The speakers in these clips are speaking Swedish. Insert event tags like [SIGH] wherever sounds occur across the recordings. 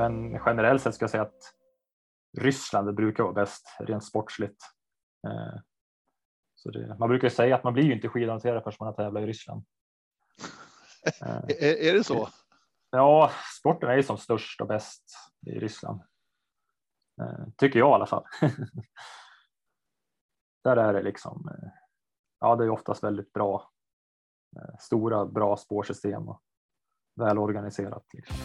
men generellt sett ska jag säga att Ryssland brukar vara bäst rent sportsligt. Eh, så det, man brukar säga att man blir ju inte skidorienterad förrän man har tävlat i Ryssland. [LAUGHS] är, är det så? Ja, sporten är ju som störst och bäst i Ryssland. Tycker jag i alla fall. [LAUGHS] Där är det liksom, ja det är oftast väldigt bra, stora bra spårsystem och välorganiserat. Liksom.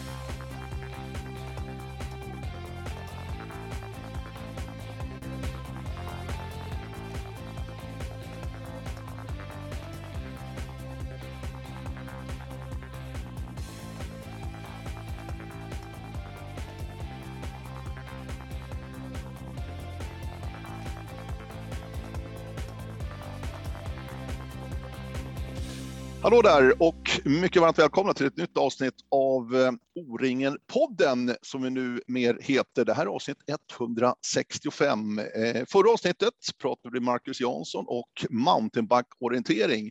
Hallå där och mycket varmt välkomna till ett nytt avsnitt av eh, O-ringen-podden som vi nu mer heter. Det här är avsnitt 165. Eh, förra avsnittet pratade vi Marcus Jansson och mountainbike-orientering.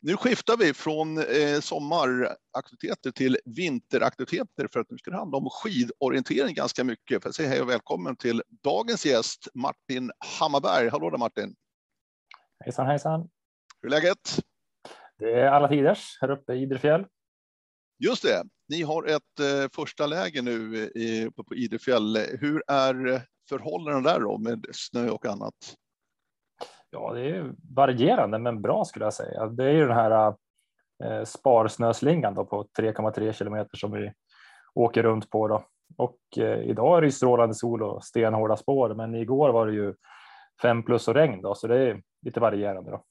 Nu skiftar vi från eh, sommaraktiviteter till vinteraktiviteter för att nu ska det handla om skidorientering ganska mycket. För att säga hej och välkommen till dagens gäst Martin Hammarberg. Hallå där Martin! Hejsan hejsan! Hur är läget? Det är alla tiders här uppe i Idrefjäll. Just det. Ni har ett eh, första läge nu i, uppe på Idrefjäll. Hur är förhållandena där då med snö och annat? Ja, det är varierande men bra skulle jag säga. Det är ju den här eh, sparsnöslingan då på 3,3 kilometer som vi åker runt på då. Och eh, idag är det strålande sol och stenhårda spår, men igår var det ju fem plus och regn då, så det är lite varierande då.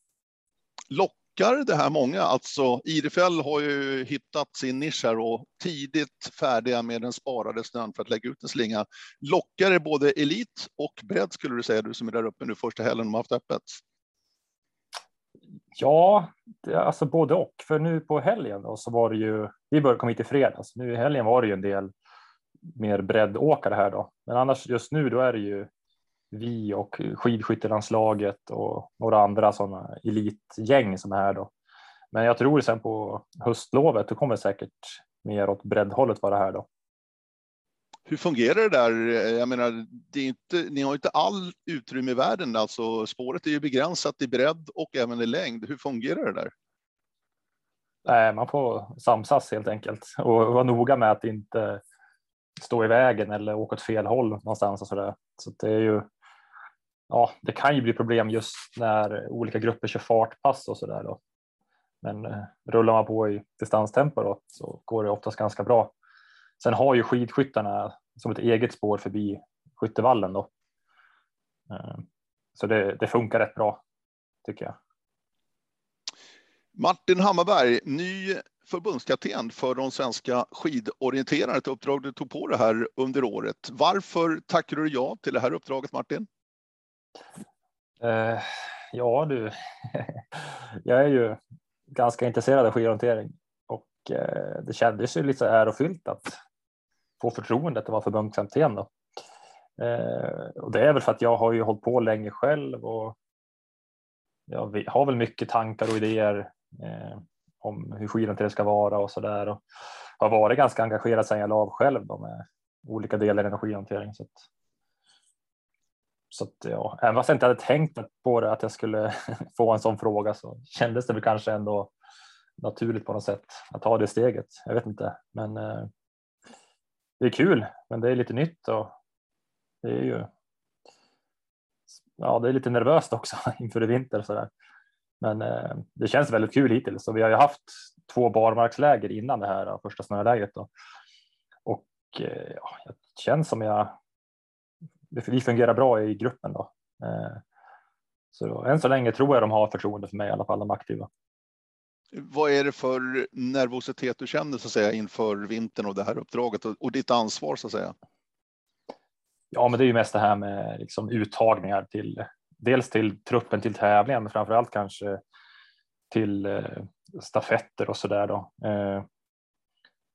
Lock lockar det här många? Alltså Idefjäll har ju hittat sin nisch här och tidigt färdiga med den sparade snön för att lägga ut en slinga. Lockar det både elit och bredd skulle du säga, du som är där uppe nu första helgen de har haft öppet? Ja, det, alltså både och. För nu på helgen då, så var det ju, vi började komma hit i fredags. Nu i helgen var det ju en del mer breddåkare här då. Men annars just nu då är det ju vi och skidskyttelandslaget och några andra sådana elitgäng som är här då. Men jag tror sen på höstlovet, då kommer säkert mer åt breddhållet vara här då. Hur fungerar det där? Jag menar, det är inte, ni har inte all utrymme i världen, alltså spåret är ju begränsat i bredd och även i längd. Hur fungerar det där? Nej, man får samsas helt enkelt och vara noga med att inte stå i vägen eller åka åt fel håll någonstans och så där. Så det är ju ja, det kan ju bli problem just när olika grupper kör fartpass och så där då. Men eh, rullar man på i distanstempo då, så går det oftast ganska bra. Sen har ju skidskyttarna som ett eget spår förbi skyttevallen då. Eh, så det, det funkar rätt bra tycker jag. Martin Hammarberg, ny förbundskapten för de svenska skidorienterarna, ett uppdrag du tog på det här under året. Varför tackade du ja till det här uppdraget Martin? Uh, ja du, [LAUGHS] jag är ju ganska intresserad av skidorientering och uh, det kändes ju lite ärofyllt att få förtroendet att vara förbundskapten då. Uh, och det är väl för att jag har ju hållit på länge själv och jag har väl mycket tankar och idéer om hur skidorientering ska vara och så där och har varit ganska engagerad sedan jag la av själv då med olika delar i energihantering. Så att så att, ja, även fast jag inte hade tänkt på det att jag skulle [LAUGHS] få en sån fråga så kändes det väl kanske ändå naturligt på något sätt att ta det steget. Jag vet inte, men eh, det är kul, men det är lite nytt och det är ju. Ja, det är lite nervöst också [LAUGHS] inför i vinter så där. Men eh, det känns väldigt kul hittills och vi har ju haft två barmarksläger innan det här första snöläget då. Och eh, ja, det känns som jag vi fungerar bra i gruppen då. Eh, så än så länge tror jag de har förtroende för mig i alla fall, de aktiva. Vad är det för nervositet du känner så att säga inför vintern och det här uppdraget och, och ditt ansvar så att säga? Ja, men det är ju mest det här med liksom uttagningar till dels till truppen till tävlingen, men framför allt kanske till eh, stafetter och så där då. Eh,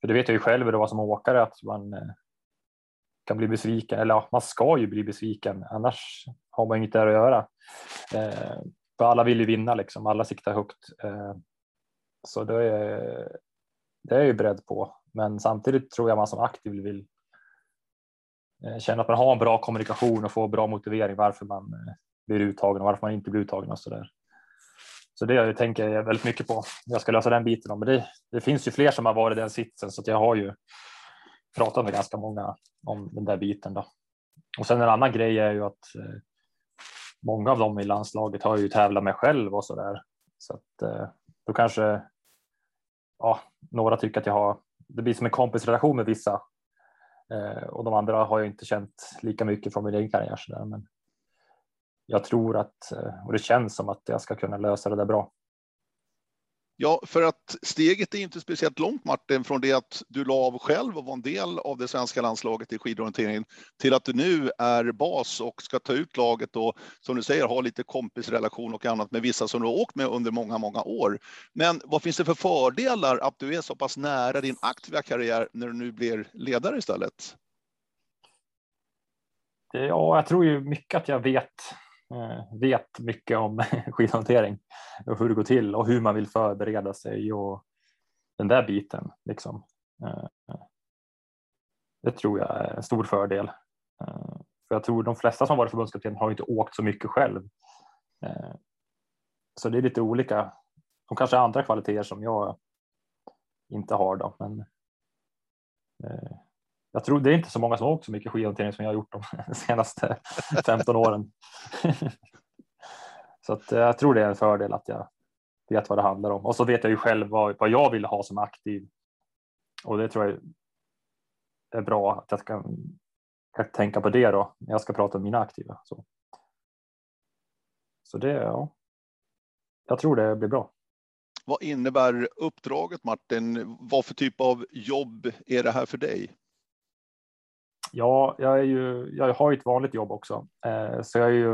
för det vet jag ju själv hur det var som åkare att man eh, kan bli besviken, eller ja, man ska ju bli besviken, annars har man inget där att göra. Eh, för alla vill ju vinna liksom, alla siktar högt. Eh, så det är, det är jag ju beredd på, men samtidigt tror jag man som aktiv vill eh, känna att man har en bra kommunikation och får bra motivering varför man eh, blir uttagen och varför man inte blir uttagen och så där. Så det tänker jag väldigt mycket på. Jag ska lösa den biten. Men det, det finns ju fler som har varit i den sitsen så att jag har ju pratat med ganska många om den där biten. Då. Och sen en annan grej är ju att eh, många av dem i landslaget har ju tävlat med själv och så där. Så att eh, då kanske ja, några tycker att jag har, det blir som en kompisrelation med vissa eh, och de andra har jag inte känt lika mycket från min egen karriär. Så där. Men jag tror att, eh, och det känns som att jag ska kunna lösa det där bra. Ja, för att steget är inte speciellt långt Martin från det att du la av själv och var en del av det svenska landslaget i skidorienteringen till att du nu är bas och ska ta ut laget och som du säger ha lite kompisrelation och annat med vissa som du har åkt med under många, många år. Men vad finns det för fördelar att du är så pass nära din aktiva karriär när du nu blir ledare istället? Ja, jag tror ju mycket att jag vet Eh, vet mycket om [LAUGHS] skidhantering och hur det går till och hur man vill förbereda sig och den där biten. Liksom. Eh, det tror jag är en stor fördel. Eh, för jag tror de flesta som varit förbundskapten har inte åkt så mycket själv. Så det är lite olika. De kanske har andra kvaliteter som jag inte har då, men jag tror det är inte så många som har åkt så mycket skidhantering som jag har gjort de [LAUGHS] senaste [LAUGHS] 15 åren. [LAUGHS] så att jag tror det är en fördel att jag vet vad det handlar om. Och så vet jag ju själv vad, vad jag vill ha som aktiv. Och det tror jag är bra att jag ska, ska tänka på det då när jag ska prata med mina aktiva. Så, så det, ja. Jag tror det blir bra. Vad innebär uppdraget Martin? Vad för typ av jobb är det här för dig? Ja, jag, är ju, jag har ju ett vanligt jobb också, eh, så jag är ju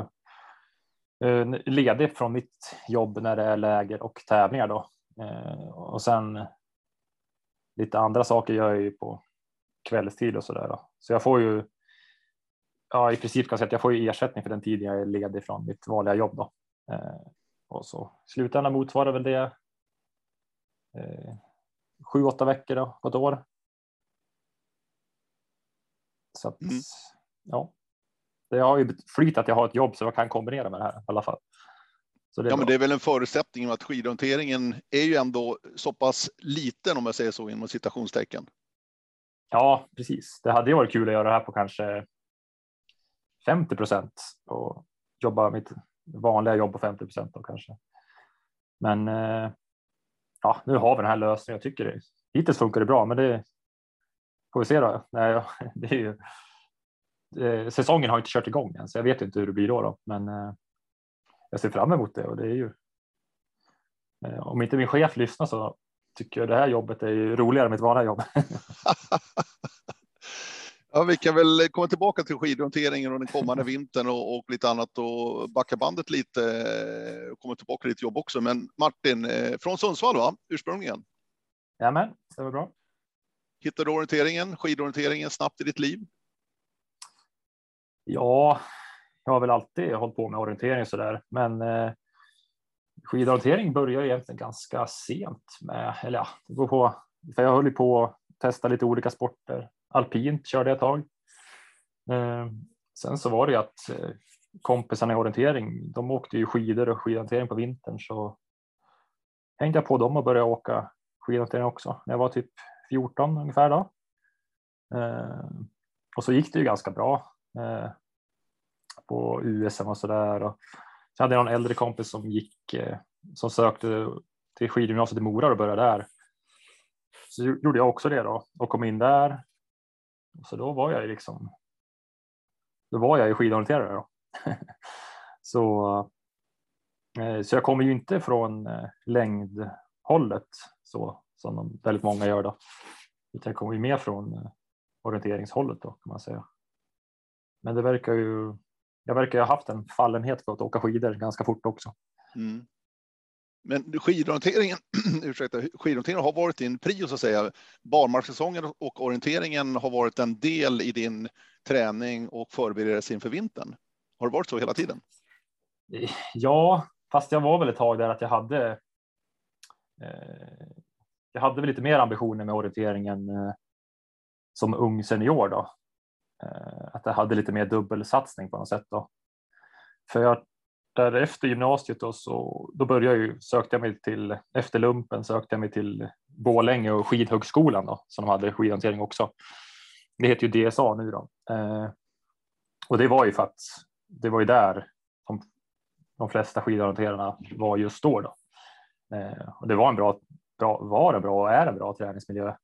eh, ledig från mitt jobb när det är läger och tävlingar då. Eh, och sen lite andra saker gör jag ju på kvällstid och så där. Så jag får ju, ja i princip kan jag säga att jag får ju ersättning för den tiden jag är ledig från mitt vanliga jobb då. Eh, och så slutändan motsvarar väl det eh, sju, åtta veckor då, på ett år. Så att, mm. ja, det har ju flyt att jag har ett jobb så jag kan kombinera med det här i alla fall. ja, bra. men det är väl en förutsättning att skidhanteringen är ju ändå så pass liten om jag säger så inom citationstecken. Ja, precis. Det hade ju varit kul att göra det här på kanske 50 procent och jobba mitt vanliga jobb på 50 procent då kanske. Men eh, ja, nu har vi den här lösningen. Jag tycker det hittills funkar det bra, men det Får vi se då. Nej, [LAUGHS] det är ju, eh, säsongen har inte kört igång än så jag vet inte hur det blir då, då. men eh, jag ser fram emot det och det är ju eh, om inte min chef lyssnar så tycker jag det här jobbet är ju roligare än mitt vanliga jobb. [LAUGHS] ja, vi kan väl komma tillbaka till skidhanteringen och den kommande vintern och, och, lite annat och backa bandet lite och komma tillbaka till ditt jobb också. Men Martin från Sundsvall, va? ursprungligen? Jajamän, det var bra. Hittar du orienteringen, skidorienteringen snabbt i ditt liv? Ja, jag har väl alltid hållit på med orientering så där, men eh, skidorientering börjar egentligen ganska sent med, eller ja, det går på, för jag höll ju på att testa lite olika sporter. Alpint körde jag ett tag. Eh, sen så var det ju att eh, kompisarna i orientering, de åkte ju skidor och skidorientering på vintern så hängde jag på dem och började åka skidorientering också när jag var typ 14 ungefär då. Eh, och så gick det ju ganska bra eh, på USM och så där. Och så hade jag någon äldre kompis som gick eh, som sökte till skidgymnasiet i Mora och började där. Så gjorde jag också det då och kom in där. Så då var jag ju liksom. Då var jag ju skidorienterare då. [LAUGHS] så. Eh, så jag kommer ju inte från eh, längdhållet så som väldigt många gör då. Utan kommer ju mer från eh, orienteringshållet då kan man säga. Men det verkar ju. Jag verkar ha haft en fallenhet för att åka skidor ganska fort också. Mm. Men skidorienteringen, [CLEARS THROAT] ursäkta, skidorienteringen har varit din prio så att säga. Barmarkssäsongen och orienteringen har varit en del i din träning och förberedelse inför vintern. Har det varit så hela tiden? Ja, fast jag var väl ett tag där att jag hade eh, jag hade väl lite mer ambitioner med orienteringen eh, som ung senior då. eh, att jag hade lite mer dubbelsatsning på något sätt då. För jag, därefter gymnasiet då, så då började jag ju, sökte jag mig till, efter lumpen sökte jag mig till Bålänge och skidhögskolan då, som de hade skidhantering också. Det heter ju DSA nu då. Eh, och det var ju för att det var ju där de, de flesta skidhanterarna var just då. då. Eh, och det var en bra, bra, var bra och är en bra träningsmiljö.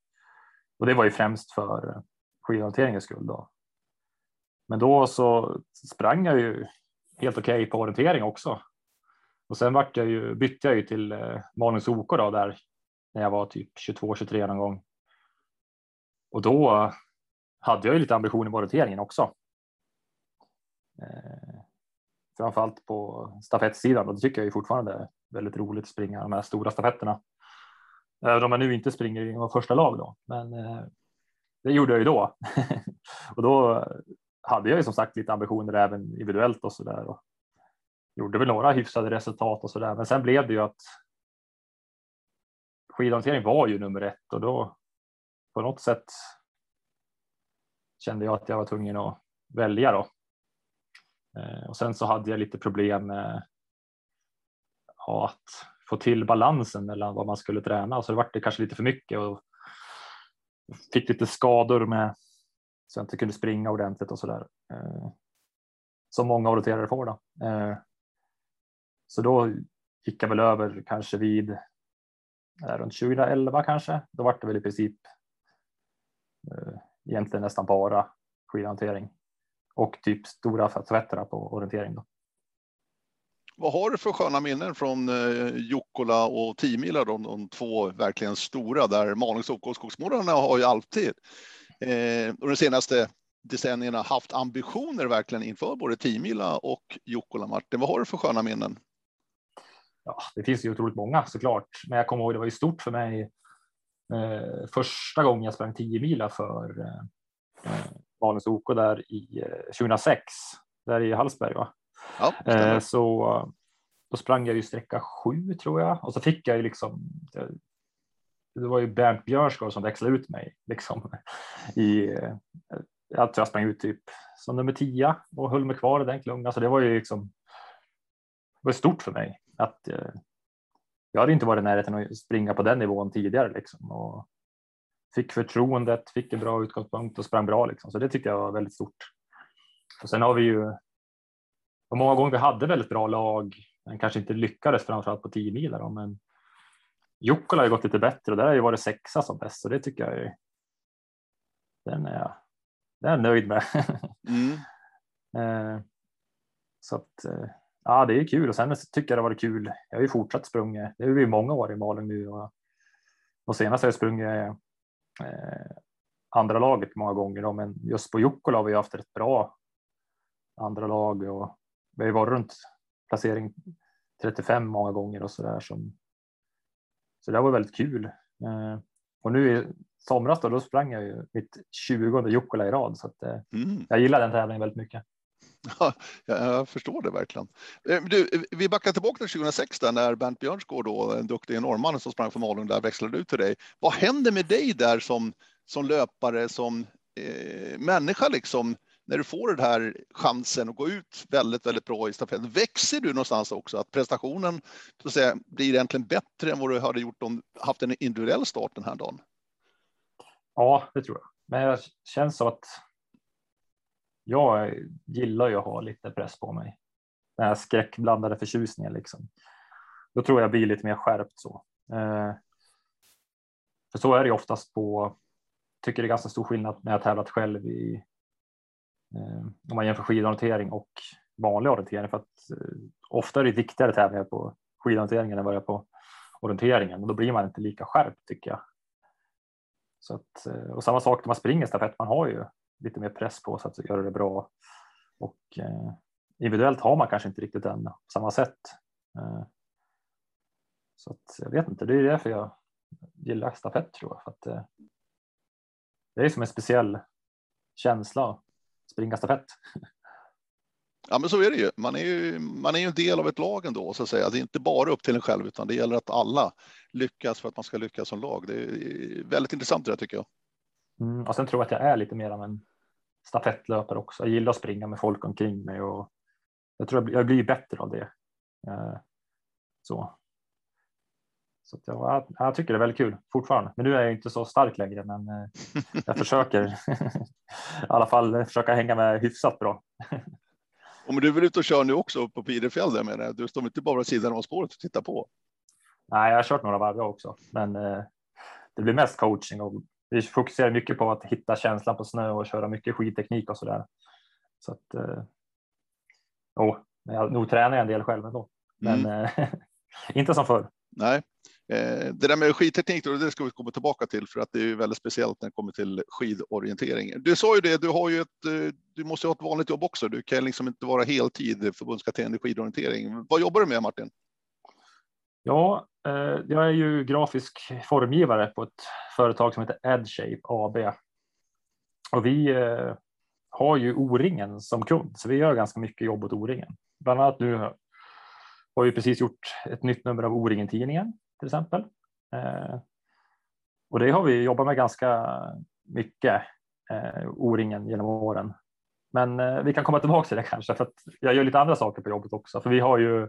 Och det var ju främst för skidorienteringens skull då. Men då så sprang jag ju helt okej okay på orientering också. Och sen vart jag ju, bytte jag ju till eh, Malungs OK då där när jag var typ 22-23 någon gång. Och då eh, hade jag ju lite ambitioner med orienteringen också. Eh, framförallt på stafettsidan och det tycker jag ju fortfarande är väldigt roligt att springa de här stora stafetterna. Även om jag nu inte springer i första lag då, men eh, det gjorde jag ju då. [LAUGHS] och då hade jag ju som sagt lite ambitioner även individuellt och så där och gjorde väl några hyfsade resultat och så där. Men sen blev det ju att skidhantering var ju nummer ett och då på något sätt kände jag att jag var tvungen att välja då. Eh, och sen så hade jag lite problem med ja, att få till balansen mellan vad man skulle träna så det vart det kanske lite för mycket och fick lite skador med så jag inte kunde springa ordentligt och så där. Eh, som många roterare får då. Eh, så då gick jag väl över kanske vid runt 2011 kanske. Då var det väl i princip eh, egentligen nästan bara skidhantering och typ stora tvätterna på orientering. Då. Vad har du för sköna minnen från eh, Jukkola och Timila, de, de två verkligen stora där Malungs OK och Skogsmålarna har ju alltid eh, och de senaste decennierna haft ambitioner verkligen inför både Timila och Jukkola. Martin, vad har du för sköna minnen? Ja, det finns ju otroligt många såklart, men jag kommer ihåg det var ju stort för mig eh, första gången jag sprang 10 mila för eh, eh, Malungs OK där i eh, 2006, där i Hallsberg. Va? Ja, eh, så då sprang jag ju sträcka sju tror jag och så fick jag ju liksom. Det var ju Bernt Björsgård som växlade ut mig liksom [LAUGHS] i. Jag tror jag sprang ut typ som nummer tio och höll mig kvar i den klungan. Så det var ju liksom. Det var stort för mig att. Eh, jag hade inte varit i närheten att springa på den nivån tidigare liksom och fick förtroendet, fick en bra utgångspunkt och sprang bra liksom. Så det tyckte jag var väldigt stort. Och sen har vi ju och många gånger vi hade väldigt bra lag, men kanske inte lyckades framförallt på 10 milar. Men Jukkola har ju gått lite bättre och där har ju varit sexa som bäst så det tycker jag är. Den är jag, den är jag nöjd med. [LAUGHS] Mm. Eh, så att eh, ja, det är kul och sen tycker jag det har varit kul. Jag har ju fortsatt sprungit. Det är ju många år i Malung nu och, och senast har jag sprungit eh, andra laget många gånger då, men just på Jukkola har vi haft ett bra andra lag och vi har ju varit runt placering 35 många gånger och så där som. Så det var väldigt kul. Eh, och nu i somras då, då sprang jag ju mitt 20 Jukkola i rad så att eh, mm. jag gillar den tävlingen väldigt mycket. Ja, jag förstår det verkligen. Eh, du, vi backar tillbaka till 2006 där när Bernt Björnsgård, då, en duktig norrman som sprang för Malung, där växlade ut till dig. Vad hände med dig där som, som löpare, som eh, människa liksom? När du får den här chansen att gå ut väldigt, väldigt bra i stafetten, växer du någonstans också? Att prestationen så att säga, blir egentligen bättre än vad du hade gjort om haft en individuell start den här dagen? Ja, det tror jag. Men det känns så att jag gillar ju att ha lite press på mig. Den här skräckblandade förtjusningen liksom. Då tror jag blir lite mer skärpt så. Eh, för så är det ju oftast på, tycker det är ganska stor skillnad när jag tävlat själv i Eh, om man jämför skidorientering och vanlig orientering för att eh, ofta är det viktigare tävlingar på skidorienteringen än vad det är på orienteringen och då blir man inte lika skärpt tycker jag. Så att, eh, och samma sak när man springer stafett, man har ju lite mer press på sig att göra det bra och eh, individuellt har man kanske inte riktigt den på samma sätt. Eh, så att, jag vet inte, det är därför jag gillar stafett tror jag. För att, eh, det är som en speciell känsla springa stafett. Ja, men så är det ju. Man är ju, man är ju en del av ett lag ändå, så att säga. Det är inte bara upp till en själv, utan det gäller att alla lyckas för att man ska lyckas som lag. Det är väldigt intressant det där tycker jag. Mm, och sen tror jag att jag är lite mer av en stafettlöpare också. Jag gillar att springa med folk omkring mig och jag tror jag blir bättre av det. Eh, så. Så jag, jag, tycker det är väldigt kul fortfarande. Men nu är jag inte så stark längre, men eh, [LAUGHS] jag försöker [LAUGHS] i alla fall försöka hänga med hyfsat bra. Men du väl ute och kör nu också på Pidefjäll? Menar jag. Du står inte bara vid sidan av spåret och tittar på? Nej, jag har kört några varv också, men eh, det blir mest coaching och vi fokuserar mycket på att hitta känslan på snö och köra mycket skidteknik och så där. Så att. Oh, jag, nog tränar jag en del själv ändå, men mm. [LAUGHS] inte som förr. Nej, Eh, det där med skidteknik, då, det ska vi komma tillbaka till för att det är väldigt speciellt när det kommer till skidorientering. Du sa ju det, du har ju ett, eh, du måste ha ett vanligt jobb också. Du kan liksom inte vara heltid förbundskapten i skidorientering. Vad jobbar du med Martin? Ja, eh, jag är ju grafisk formgivare på ett företag som heter EdShape AB. Och vi har ju O-ringen som kund, så vi gör ganska mycket jobb åt O-ringen. Bland annat nu har vi precis gjort ett nytt nummer av O-ringen-tidningen till exempel. Eh, och det har vi jobbat med ganska mycket, O-ringen genom åren. Men vi kan komma tillbaka till det kanske, för att jag gör lite andra saker på jobbet också, för vi har ju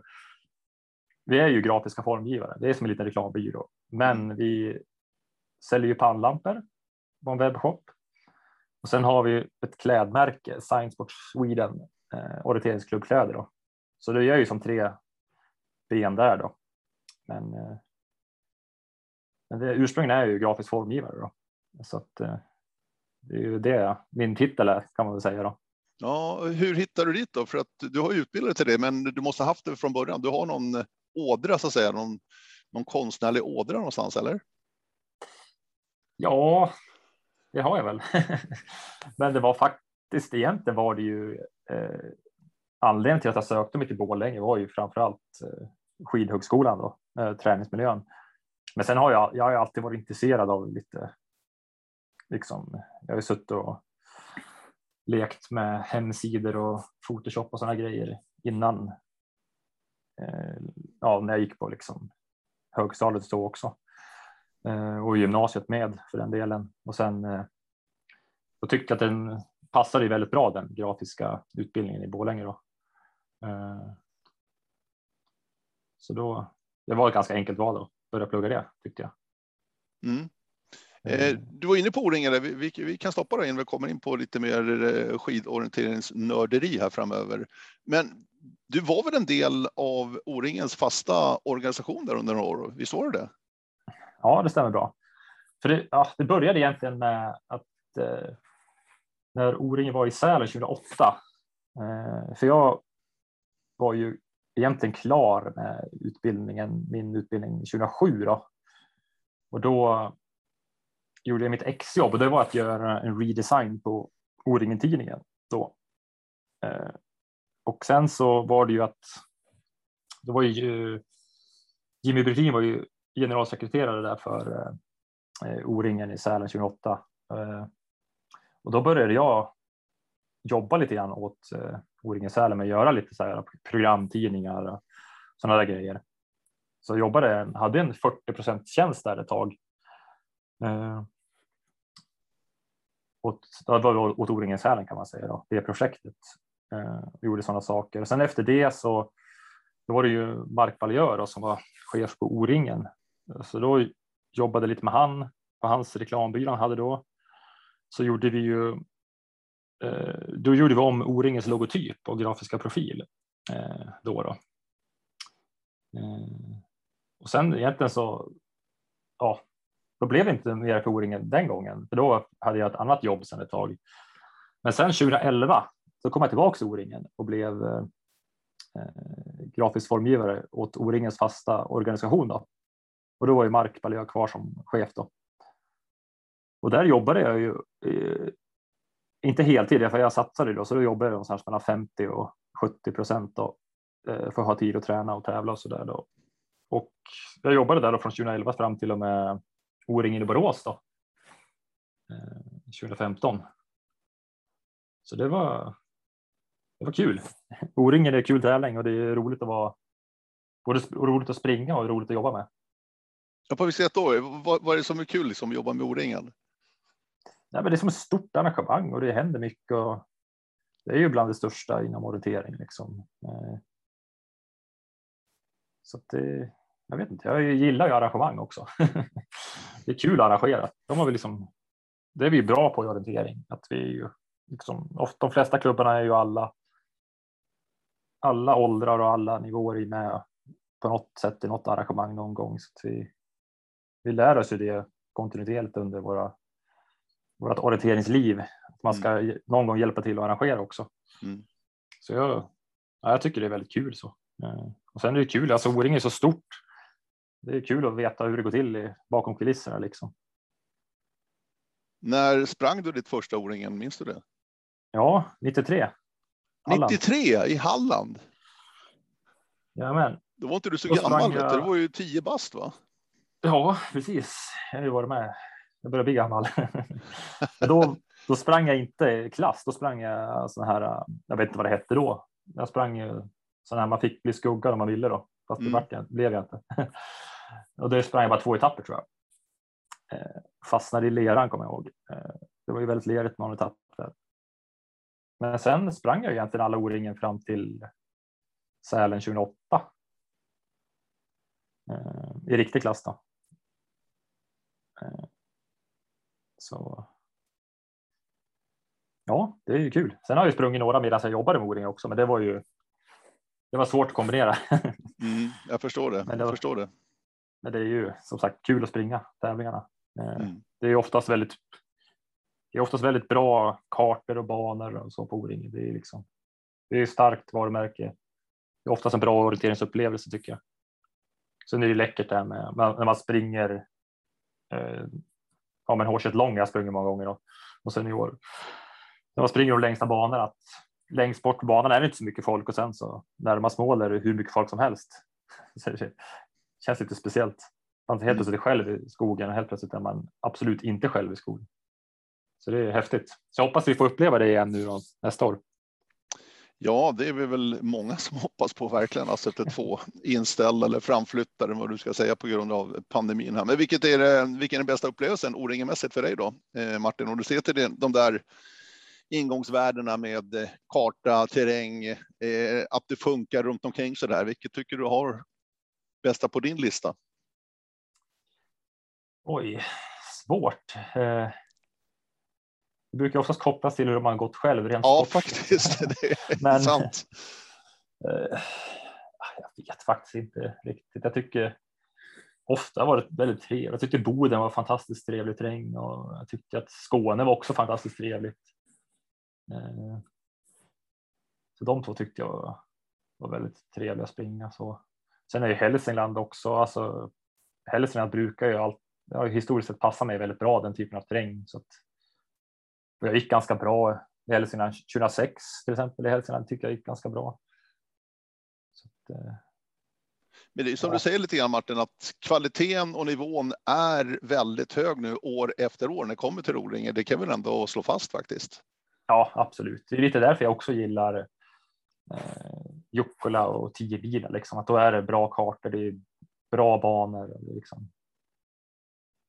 vi är ju grafiska formgivare. Det är som en liten reklambyrå, men mm. vi säljer ju pannlampor på en webbshop. Och sen har vi ett klädmärke, Science Sweden, eh, orienteringsklubbkläder. Då. Så det är ju som tre ben där då. Men, eh, men det, ursprungligen är jag ju grafisk formgivare då. Så att, eh, det är ju det min titel är kan man väl säga då. Ja, hur hittar du dit då? För att du har utbildat dig till det, men du måste ha haft det från början. Du har någon ådra så att säga, någon, någon konstnärlig ådra någonstans eller? Ja, det har jag väl. [LAUGHS] Men det var faktiskt egentligen var det ju eh, anledningen till att jag sökte mig till Borlänge var ju framför allt eh, skidhögskolan då, eh, träningsmiljön. Men sen har jag, jag har alltid varit intresserad av lite, liksom, jag har ju suttit och lekt med hemsidor och Photoshop och sådana grejer innan Eh, ja, när jag gick på liksom högstadiet så också eh, och gymnasiet med för den delen. Och sen eh, då tyckte jag att den passade väldigt bra den grafiska utbildningen i Borlänge. Då. Eh, så då, det var ett ganska enkelt val att börja plugga det tyckte jag. Mm. Du var inne på O-ringar, vi, vi, kan stoppa det innan vi kommer in på lite mer skidorienteringsnörderi här framöver. Men du var väl en del av O-ringens fasta organisation där under några år? Visst var det det? Ja, det stämmer bra. För det, ja, det började egentligen med att eh, när O-ringen var i Sälen 2008. Eh, för jag var ju egentligen klar med utbildningen, min utbildning 2007 då. Och då gjorde jag mitt exjobb och det var att göra en redesign på O-ringen-tidningen då. Eh, och sen så var det ju att det var ju Jimmy Bredin var ju generalsekreterare där för eh, O-ringen i Sälen 2008. Eh, och då började jag jobba lite grann åt eh, O-ringen Sälen med att göra lite så här programtidningar och sådana där grejer. Så jag jobbade, hade en 40 tjänst där ett tag. Eh, åt, det var åt O-ringen Sälen kan man säga då, det projektet eh, gjorde sådana saker. Och sen efter det så då var det ju Mark Baljör som var chef på O-ringen. Så då jobbade lite med han på hans reklambyrå han hade då. Så gjorde vi ju Eh, då gjorde vi om O-ringens logotyp och grafiska profil eh, då. då. Eh, och sen egentligen så ja, då blev det inte mer för O-ringen den gången, för då hade jag ett annat jobb sedan ett tag. Men sen 2011 så kom jag tillbaka till O-ringen och blev eh, eh, grafisk formgivare åt O-ringens fasta organisation. Då. Och då var ju Mark Baljö kvar som chef. Då. Och där jobbade jag ju eh, inte heltid, för jag satsade då, så då jobbade jag någonstans mellan 50 och 70 procent då, eh, för att ha tid att träna och tävla och så där. Då. Och jag jobbade där då från 2011 fram till och med O-ringen i Borås då, eh, 2015. Så det var, det var kul. O-ringen är kul tävling och det är roligt att vara både roligt att springa och roligt att jobba med. Ja, på vilket sätt då? Vad, vad är det som är kul liksom, att jobba med O-ringen? Nej, men det är som ett stort arrangemang och det händer mycket. Och det är ju bland det största inom orientering. Liksom. Eh, så så det, jag vet inte, jag gillar ju arrangemang också. [LAUGHS] det är kul att arrangera. De har vi liksom, det är vi bra på i orientering. Att vi ju, liksom, ofta, de flesta klubbarna är ju alla alla åldrar och alla nivåer med på något sätt i något arrangemang någon gång. Så vi, vi lär oss ju det kontinuerligt under våra, vårt orienteringsliv. Att man ska mm. någon gång hjälpa till att arrangera också. Mm. Så jag, ja, jag tycker det är väldigt kul så. Eh, och sen är det kul, alltså O-ring är så stort. Det är kul att veta hur det går till bakom kulisserna liksom. När sprang du ditt första O-ringen, minns du det? Ja, 93. Halland. 93 i Halland? Jajamän. Då var inte du så Då gammal, jag... du var ju 10 bast va? Ja, precis. Jag har ju varit med. Jag börjar bli gammal. [LAUGHS] då, då sprang jag inte klass, då sprang jag sån här, jag vet inte vad det hette då. Jag sprang ju sån här man fick bli skuggad om man ville då, fast det mm. jag, blev jag inte. [LAUGHS] och det sprang jag bara två etapper tror jag. Eh, fastnade i leran kommer jag ihåg. Eh, det var ju väldigt lerigt någon etapp där. Men sen sprang jag egentligen alla O-ringen fram till Sälen 2008. Eh, I riktig klass då. Så. Ja, det är ju kul. Sen har jag sprungit några medan jag jobbade med O-ring också, men det var ju. Det var svårt att kombinera. [LAUGHS] mm, jag förstår det. Men det, jag förstår det. Men det är ju som sagt kul att springa tävlingarna. Eh, mm. Det är oftast väldigt det är oftast väldigt bra kartor och banor och så på O-ringen. Det är liksom. Det är starkt varumärke. Det är oftast en bra orienteringsupplevelse tycker jag. Sen är det läckert det här med när man springer. Eh, ja, men hårset lång. Jag sprungit många gånger då. och sen i år när man springer de längsta banorna att längst bort på banan är det inte så mycket folk och sen så närmast mål är det hur mycket folk som helst. [LAUGHS] Så det känns lite speciellt. Man helt plötsligt är själv i skogen och helt plötsligt är man absolut inte själv i skogen. Så det är häftigt. Så jag hoppas vi får uppleva det igen nu då, nästa år. Ja, det är vi väl många [LAUGHS] som hoppas på verkligen, alltså efter två inställda eller framflyttade, vad du ska säga på grund av pandemin här. Men vilket är det, vilken är den bästa upplevelsen O-ringemässigt för dig då, eh, Martin? Om du ser till de där ingångsvärdena med eh, karta, terräng, eh, att det funkar runt omkring så där. Vilket tycker du har bästa på din lista? Oj, svårt. Det brukar oftast kopplas till hur man gått själv. Rent ja, sport. faktiskt. [LAUGHS] Men, sant. Eh, jag vet faktiskt inte riktigt. Jag tycker ofta varit väldigt trevligt. Jag tyckte Boden var fantastiskt trevlig terräng och jag tyckte att Skåne var också fantastiskt trevligt. Eh, så de två tyckte jag var väldigt trevliga att springa. Så. Sen är ju Hälsingland också, alltså Hälsingland brukar ju allt, ja, historiskt sett passa mig väldigt bra den typen av terräng. Så att jag gick ganska bra i Hälsingland 2006 till exempel. I Hälsingland tycker jag gick ganska bra. Att, eh, men det är som ja. du säger lite grann Martin, att kvaliteten och nivån är väldigt hög nu år efter år när det kommer till rolingar. Det kan vi ändå slå fast faktiskt. Ja, absolut. Det är lite därför jag också gillar eh, Jukkola och tio bilar, liksom. att då är det bra kartor, det är bra banor. Liksom.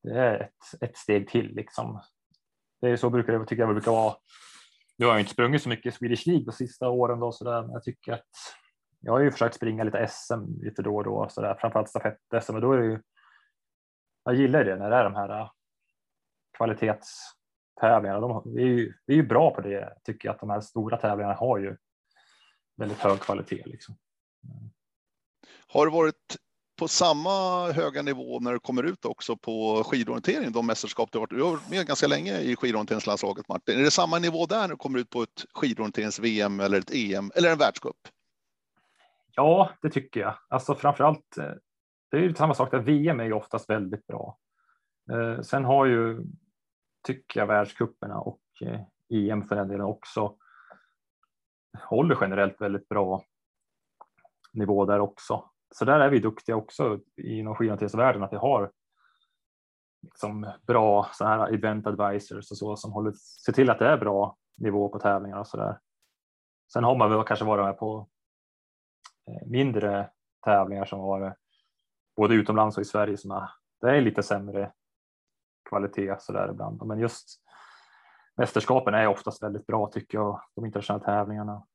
Det är ett, ett steg till liksom. Det är så brukar det tycker jag brukar vara. Nu har jag inte sprungit så mycket Swedish League de sista åren då så där, men jag tycker att jag har ju försökt springa lite SM lite då och då så där, framförallt stafett-SM, Och då är det ju. Jag gillar det när det är de här äh, kvalitetstävlingarna. De, vi, är ju, vi är ju bra på det tycker jag att de här stora tävlingarna har ju väldigt hög kvalitet. Liksom. Har det varit på samma höga nivå när du kommer ut också på skidorientering, de mästerskap du har varit, du har varit med ganska länge i skidorienteringslandslaget Martin. Är det samma nivå där när du kommer ut på ett skidorienterings-VM eller ett EM eller en världscup? Ja, det tycker jag. Alltså framförallt, eh, det är ju samma sak där. VM är ju oftast väldigt bra. Eh, sen har ju, tycker jag, världscuperna och eh, EM för den delen också håller generellt väldigt bra nivå där också så där är vi duktiga också inom skidhanteringsvärlden att vi har liksom bra så här event advisors och så som håller, ser till att det är bra nivå på tävlingar och så där. Sen har man väl kanske varit med på eh, mindre tävlingar som har både utomlands och i Sverige som är, det är lite sämre kvalitet så där ibland. Men just mästerskapen är oftast väldigt bra tycker jag, de internationella tävlingarna.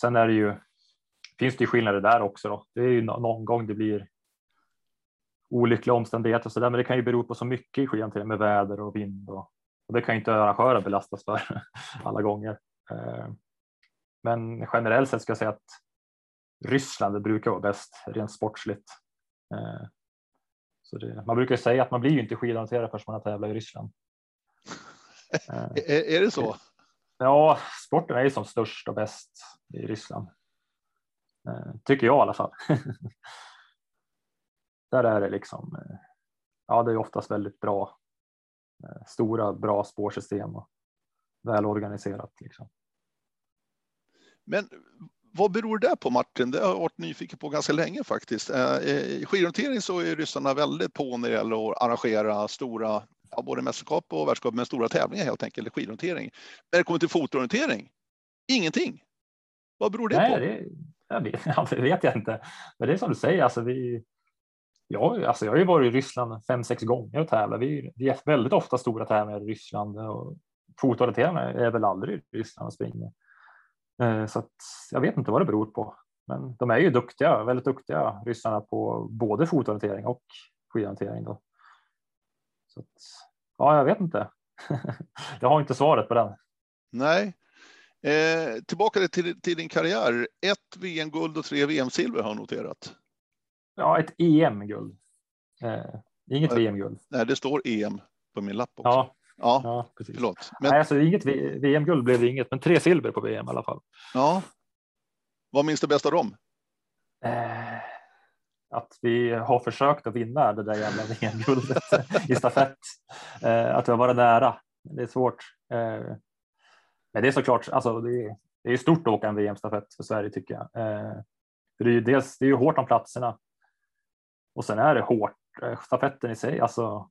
Sen är det ju, finns det ju skillnader där också då. Det är ju någon gång det blir olyckliga omständigheter och så där, men det kan ju bero på så mycket i skidhantering med väder och vind och, och det kan ju inte arrangören belastas för [LAUGHS] alla gånger. Eh, men generellt sett ska jag säga att Ryssland brukar vara bäst rent sportsligt. Eh, så det, man brukar säga att man blir ju inte skidhanterare förrän man har tävlat i Ryssland. [LAUGHS] är, är det så? Ja, sporten är ju som störst och bäst i Ryssland. Eh, tycker jag i alla fall. [LAUGHS] Där är det liksom. Eh, ja, det är oftast väldigt bra. Stora, bra spårsystem och välorganiserat. Liksom. Men vad beror det på Martin? Det har jag varit nyfiken på ganska länge faktiskt. Eh, I skidorientering så är ryssarna väldigt på när det gäller att arrangera stora, ja, både mästerskap och världscup, men stora tävlingar helt enkelt, i skidorientering. När det kommer till fotorientering, ingenting. Vad beror det Nej, på? Det, jag vet, [LAUGHS] ja, det vet jag inte. Men det är som du säger, alltså vi, ja, alltså jag har ju varit i Ryssland fem, sex gånger och tävlat. Vi, vi är väldigt ofta stora tävlingar i Ryssland och fotorientering är väl aldrig i Ryssland och springer. Eh, så att jag vet inte vad det beror på. Men de är ju duktiga, väldigt duktiga ryssarna på både fotorientering och skidhantering. Då. Så att, ja, jag vet inte. [LAUGHS] jag har inte svaret på den. Nej. Eh, tillbaka till, till din karriär. Ett VM-guld och tre VM-silver har jag noterat. Ja, ett EM-guld. Eh, inget VM-guld. Nej, det står EM på min lapp också. Ja, Ja, ja precis. förlåt. Men... Nej, alltså inget VM-guld blev det inget, men tre silver på VM i alla fall. Ja. Vad minns du bäst av dem? Eh, att vi har försökt att vinna det där jävla [LAUGHS] VM-guldet i stafett. Eh, att vi har varit nära. Det är svårt. Eh, men det är såklart, alltså det är, det är stort att åka en VM-stafett för Sverige tycker jag. Eh, för det är ju dels, det är ju hårt om platserna. Och sen är det hårt, eh, stafetten i sig, alltså.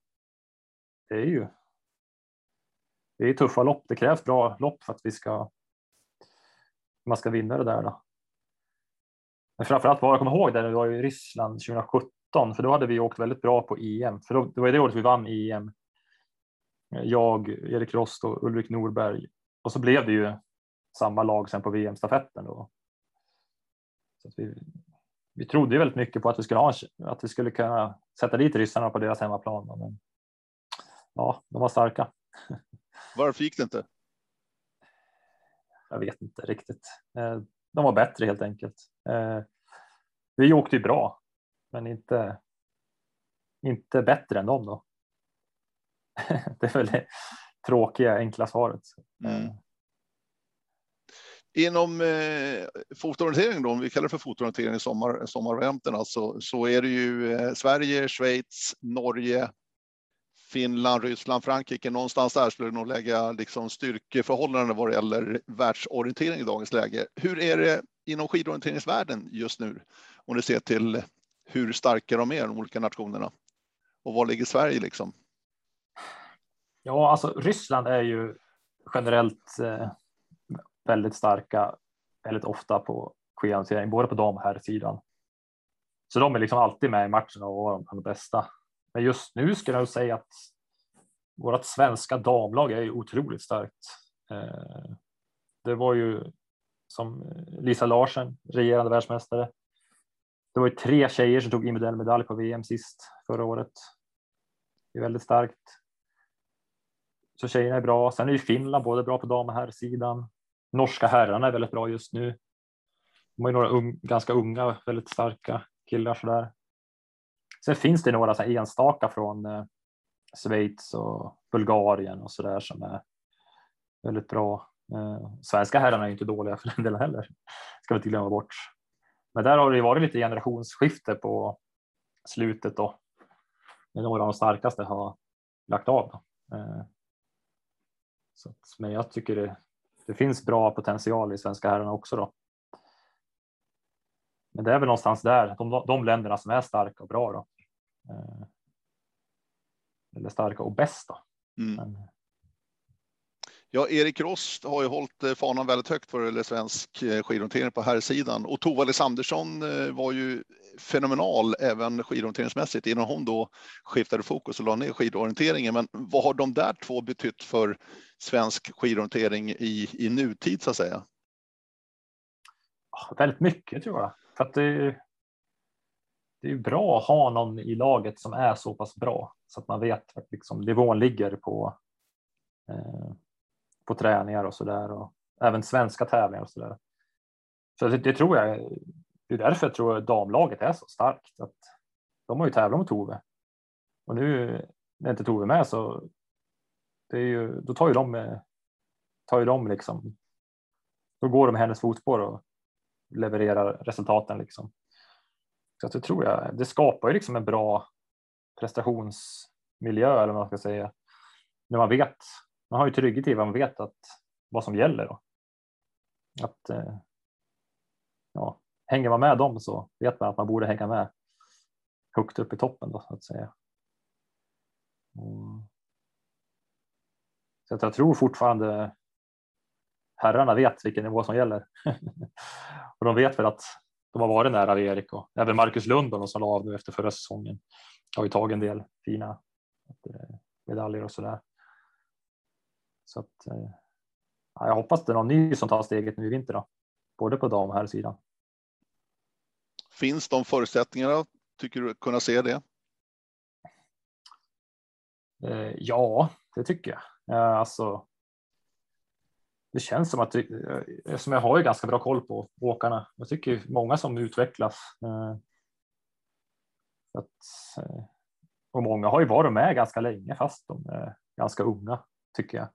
Det är ju det är tuffa lopp. Det krävs bra lopp för att vi ska. Man ska vinna det där. Då. Men framförallt vad jag kommer ihåg där det var i Ryssland 2017, för då hade vi åkt väldigt bra på EM, för då, det var det året vi vann EM. Jag, Erik Rost och Ulrik Norberg och så blev det ju samma lag sen på VM stafetten då. Så vi, vi trodde ju väldigt mycket på att vi skulle ha att vi skulle kunna sätta dit ryssarna på deras hemmaplan. Men ja, de var starka. [LAUGHS] Varför gick det inte? Jag vet inte riktigt. Eh, de var bättre helt enkelt. Eh, vi åkte ju bra, men inte. Inte bättre än dem då. [LAUGHS] Det är väl det tråkiga enkla svaret. Mm. Eh. Inom eh, fotorientering, då, om vi kallar det för fotorientering i sommar, sommarvarianten, alltså, så är det ju eh, Sverige, Schweiz, Norge, Finland, Ryssland, Frankrike, någonstans där skulle det nog lägga liksom styrkeförhållanden vad det gäller världsorientering i dagens läge. Hur är det inom skidorienteringsvärlden just nu? Om du ser till hur starka de är, de olika nationerna. Och var ligger Sverige liksom? Ja, alltså Ryssland är ju generellt eh, väldigt starka, väldigt ofta på skidhantering, både på dam och herrsidan. Så de är liksom alltid med i matchen och var de bästa. Men just nu skulle jag säga att vårt svenska damlag är otroligt starkt. Eh, det var ju som Lisa Larsen, regerande världsmästare. Det var ju tre tjejer som tog individuell medalj på VM sist förra året. Det är väldigt starkt. Så tjejerna är bra. Sen är ju Finland både bra på dam och herrsidan. Norska herrarna är väldigt bra just nu. De har ju några un ganska unga, väldigt starka killar sådär. Sen finns det några så enstaka från eh, Schweiz och Bulgarien och så där som är väldigt bra. Eh, svenska herrarna är inte dåliga för den delen heller, ska vi inte glömma bort. Men där har det varit lite generationsskifte på slutet då. Några av de starkaste har lagt av. Eh, så att, men jag tycker det, det finns bra potential i svenska herrarna också då. Men det är väl någonstans där, de, de länderna som är starka och bra då. Eh, eller starka och bästa. Mm. Men... Ja, Erik Rost har ju hållit eh, fanan väldigt högt för svensk eh, skidorientering på här sidan och Tova Alexandersson eh, var ju fenomenal även skidorienteringsmässigt innan hon då skiftade fokus och la ner skidorienteringen. Men vad har de där två betytt för svensk skidorientering i, i nutid så att säga? Väldigt mycket tror jag. För att det, det är bra att ha någon i laget som är så pass bra så att man vet att liksom nivån ligger på eh, på träningar och så där och även svenska tävlingar och så där. Så det, det, tror jag. Det är därför jag tror damlaget är så starkt att de har ju tävlat mot Tove och nu när inte Tove med så det är ju, då tar ju de, tar ju de liksom. Då går de i hennes fotspår och levererar resultaten liksom. Så att det tror jag. Det skapar ju liksom en bra prestationsmiljö eller vad man ska säga. När man vet man har ju trygghet i vad man vet att vad som gäller. Då. Att, eh, ja, hänger man med dem så vet man att man borde hänga med högt upp i toppen då, så att säga. Mm. så att jag tror fortfarande herrarna vet vilken nivå som gäller. [LAUGHS] och de vet väl att de har varit nära Erik och även Marcus Lund som la av nu efter förra säsongen har ju tagit en del fina eh, medaljer och så där. Så att, eh, ja, jag hoppas det är någon ny som tar steget nu i vinter då, både på dam och här sidan. Finns de förutsättningarna tycker du kunna se det? Eh, ja, det tycker jag. Alltså. Det känns som att som jag har ju ganska bra koll på åkarna. Jag tycker många som utvecklas. Eh, att, och många har ju varit med ganska länge fast de är ganska unga tycker jag.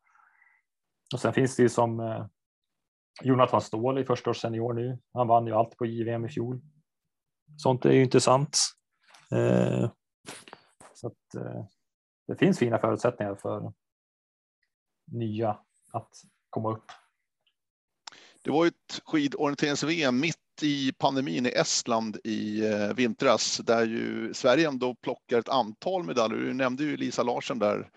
Och sen finns det ju som eh, Jonathan Ståhl i första års senior nu. Han vann ju allt på JVM i fjol. Sånt är ju intressant. Eh, så att, eh, det finns fina förutsättningar för nya att komma upp. Det var ett skidorienterings-VM mitt i pandemin i Estland i eh, vintras där ju Sverige ändå plockar ett antal medaljer. Du nämnde ju Lisa Larsen där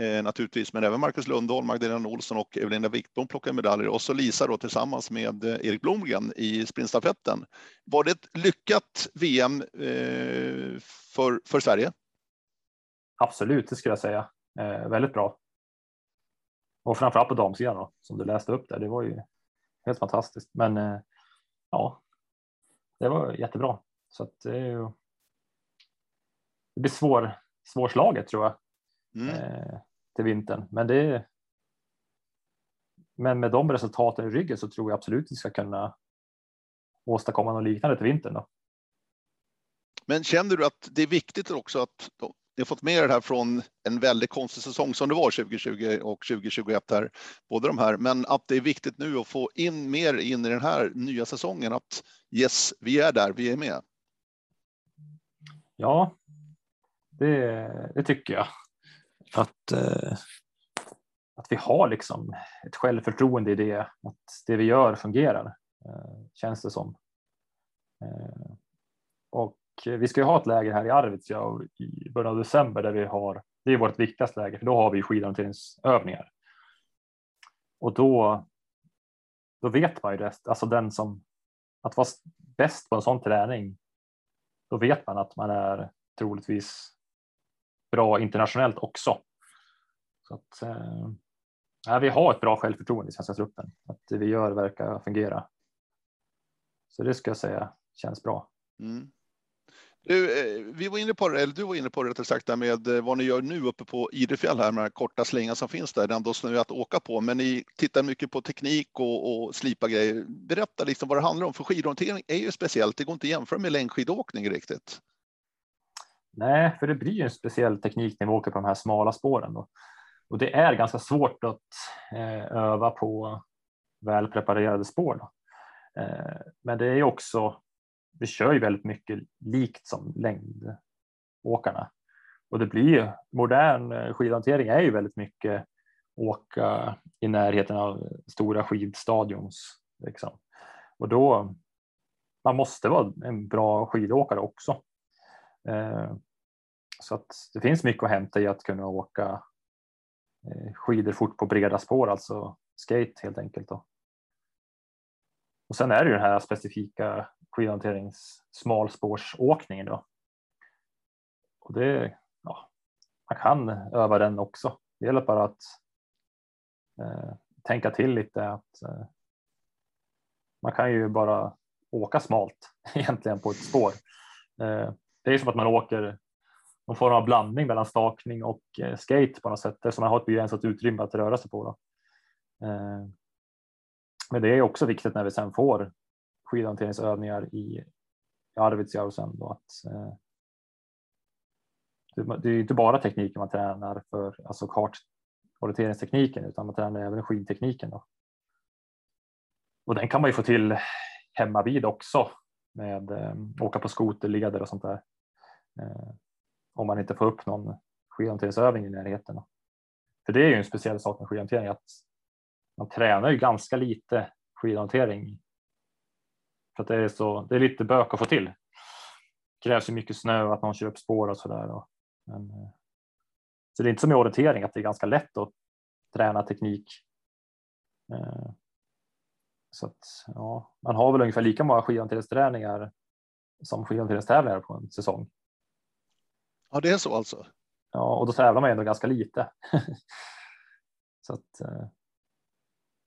eh, naturligtvis, men även Marcus Lundholm, Magdalena Olsson och Evelina Wickbom plockar medaljer och så Lisa då tillsammans med eh, Erik Blomgren i sprintstafetten. Var det ett lyckat VM eh, för, för Sverige? Absolut, det skulle jag säga. Eh, väldigt bra. Och framförallt på damsidan då, som du läste upp där. Det var ju helt fantastiskt. Men eh, ja, det var jättebra. Så att det, är ju, det blir svår, svårslaget tror jag. Mm. Eh, till vintern. Men, det, men med de resultaten i ryggen så tror jag absolut att vi ska kunna åstadkomma något liknande till vintern. Då. Men känner du att det är viktigt också att ni har fått med er det här från en väldigt konstig säsong som det var 2020 och 2021 här, båda de här, men att det är viktigt nu att få in mer in i den här nya säsongen att yes, vi är där, vi är med. Ja, det, det tycker jag att, eh, att vi har liksom ett självförtroende i det, att det vi gör fungerar, eh, känns det som. Eh, och vi ska ju ha ett läger här i Arvidsjaur i början av december där vi har, det är vårt viktigaste läger, för då har vi skidhanteringsövningar. Och då, då vet man ju det, alltså den som, att vara bäst på en sån träning, då vet man att man är troligtvis bra internationellt också. Så att, eh, vi har ett bra självförtroende i svenska truppen. Att det vi gör verkar fungera. Så det ska jag säga känns bra. Mm. Du, eh, vi var inne på det, eller du var inne på det rättare sagt, där med eh, vad ni gör nu uppe på Idefjäll här med den korta slingan som finns där. Det är ändå snö att åka på, men ni tittar mycket på teknik och, och slipa grejer. Berätta liksom vad det handlar om, för skidorientering är ju speciellt. Det går inte att jämföra med längdskidåkning riktigt. Nej, för det blir ju en speciell teknik när vi åker på de här smala spåren. Då. Och det är ganska svårt att eh, öva på väl preparerade spår. Då. Eh, men det är också, vi kör ju väldigt mycket likt som längdåkarna. Och det blir ju, modern eh, skidhantering är ju väldigt mycket åka i närheten av stora skidstadions. Liksom. Och då, man måste vara en bra skidåkare också. Eh, så att det finns mycket att hämta i att kunna åka eh, skidor fort på breda spår, alltså skate helt enkelt. Då. Och sen är det ju den här specifika skidhanterings smalspårsåkningen då. Och det, ja, man kan öva den också. Det gäller bara att eh, tänka till lite att eh, man kan ju bara åka smalt [LAUGHS] egentligen på ett spår. Eh, det är som att man åker någon form av blandning mellan stakning och eh, skate på något sätt eftersom man har ett begränsat utrymme att röra sig på. Då. Eh, men det är också viktigt när vi sen får skidhanteringsövningar i Arvidsjaur sen då att eh, det är inte bara tekniken man tränar för, alltså kartorienteringstekniken, utan man tränar även skidtekniken. Då. Och den kan man ju få till hemma vid också med eh, åka på skoterleder och sånt där. Eh, om man inte får upp någon skidhanteringsövning i närheten. För det är ju en speciell sak med skidhantering att man tränar ju ganska lite skidhantering. För att det är, så, det är lite bök att få till. Det krävs ju mycket snö och att någon kör upp spår och sådär. Men, eh, så det är inte som i orientering att det är ganska lätt att träna teknik. Eh, så att, ja, man har väl ungefär lika många skidhanteringsträningar som skidhanteringstävlingar på en säsong. Ja, det är så alltså? Ja, och då tävlar man ändå ganska lite. [LAUGHS] så att, eh,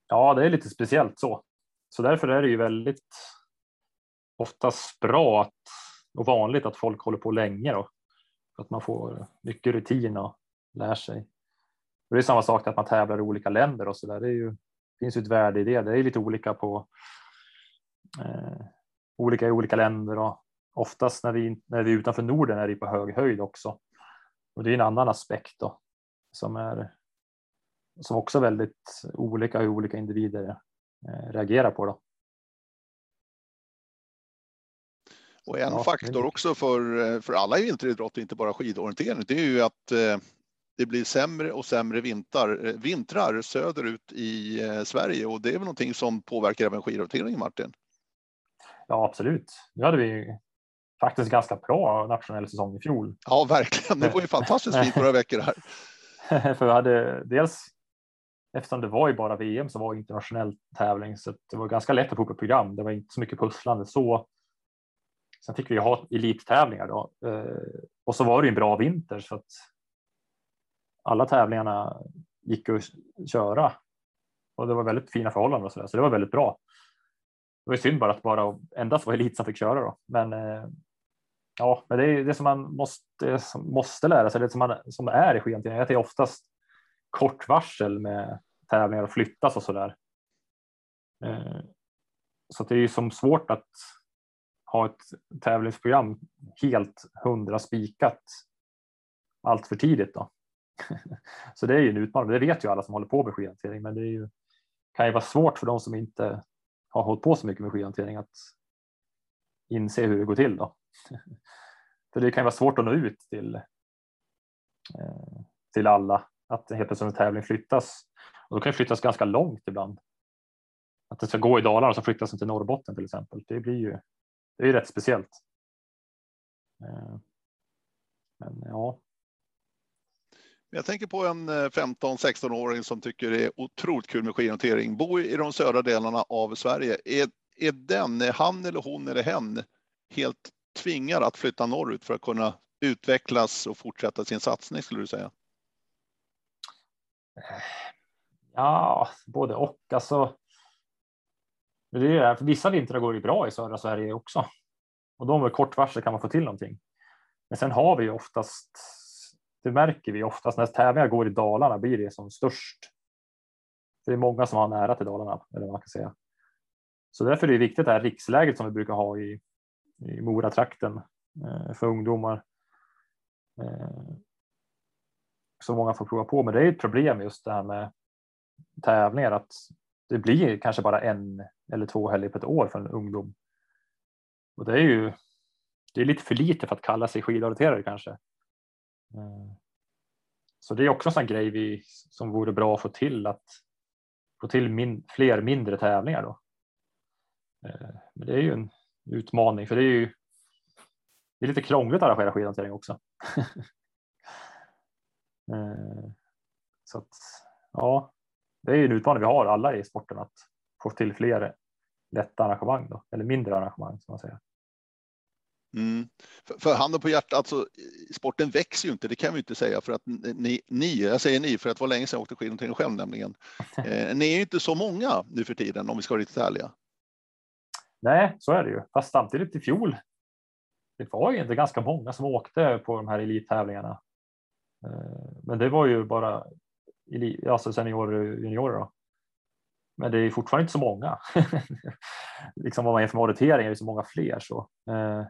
ja, det är lite speciellt så. Så därför är det ju väldigt oftast bra att, och vanligt att folk håller på länge då. Att man får mycket rutin och lär sig. Och det är samma sak att man tävlar i olika länder och så där. Det är ju, finns ju ett värde i det. Det är lite olika på eh, olika i olika länder och oftast när vi, när vi är utanför Norden är det på hög höjd också. Och det är en annan aspekt då som är som också är väldigt olika hur olika individer eh, reagerar på. Då. Och en ja, faktor också för, för alla i vinteridrott, inte bara skidorientering, det är ju att eh, det blir sämre och sämre vintrar, eh, vintrar söderut i Sverige och det är väl någonting som påverkar även skidorienteringen, Martin? Ja, absolut. Nu hade vi faktiskt ganska bra nationell säsong i fjol. Ja, verkligen. Det var ju fantastiskt fint några veckor här. [LAUGHS] För vi hade dels eftersom det var ju bara VM som var internationell tävling så det var ganska lätt att få ett program. Det var inte så mycket pusslande så. Sen fick vi ha elittävlingar då eh, och så var det en bra vinter så att alla tävlingarna gick att köra och det var väldigt fina förhållanden och så, där, så det var väldigt bra. Det var synd bara att bara endast var elit som fick köra då, men eh, ja, men det är det som man måste, måste lära sig, det som, man, som är i skidhantering, att det är oftast kort varsel med tävlingar och flyttas och eh, så där. Så det är ju som svårt att ha ett tävlingsprogram helt hundra spikat allt för tidigt då. [LAUGHS] Så det är ju en utmaning. Det vet ju alla som håller på med skidhantering, men det är ju, kan ju vara svårt för de som inte har hållit på så mycket med skidhantering att inse hur det går till då. [LAUGHS] För det kan ju vara svårt att nå ut till, eh, till alla att helt plötsligt en tävling flyttas. Och då kan det flyttas ganska långt ibland. Att det ska gå i Dalarna och så flyttas den till Norrbotten till exempel. Det blir ju, det är ju rätt speciellt. Eh, men ja. Jag tänker på en eh, 15-16-åring som tycker det är otroligt kul med skidnotering, Bor i de södra delarna av Sverige. Är, är den, är han eller hon eller hen helt tvingad att flytta norrut för att kunna utvecklas och fortsätta sin satsning skulle du säga? Eh, ja, både och. Alltså, det är, för vissa vintrar går det bra i södra Sverige också. Och då med kort varsel kan man få till någonting. Men sen har vi oftast, det märker vi oftast när tävlingar går i Dalarna blir det som störst. För det är många som har nära till Dalarna, eller vad man kan säga. Så därför är det viktigt det här riksläget som vi brukar ha i, i Moratrakten eh, för ungdomar. Eh, så många får prova på. Men det är ett problem just det här med tävlingar att det blir kanske bara en eller två helger på ett år för en ungdom. Och det är ju det är lite för lite för att kalla sig skidorienterare kanske. Eh, Så det är också en sån grej vi, som vore bra att få till att få till min, fler mindre tävlingar då. Eh, Men det är ju en utmaning för det är ju det är lite krångligt att arrangera skidhantering också. [LAUGHS] Eh, Så att, ja, det är ju en utmaning vi har alla i sporten att få till fler lätta arrangemang då, eller mindre arrangemang som man säger. Mm. För, för handen på hjärtat, alltså, sporten växer ju inte, det kan vi inte säga för att ni, ni jag säger ni för att det var länge sedan jag åkte skidåkning själv nämligen. [LAUGHS] Eh, ni är ju inte så många nu för tiden om vi ska vara riktigt ärliga. Nej, så är det ju. Fast samtidigt i fjol, det var ju inte ganska många som åkte på de här elittävlingarna. Eh, men det var ju bara alltså seniorer juniorer. Då. Men det är fortfarande inte så många. [LAUGHS] liksom om man jämför med orientering är det så många fler. Så, eh,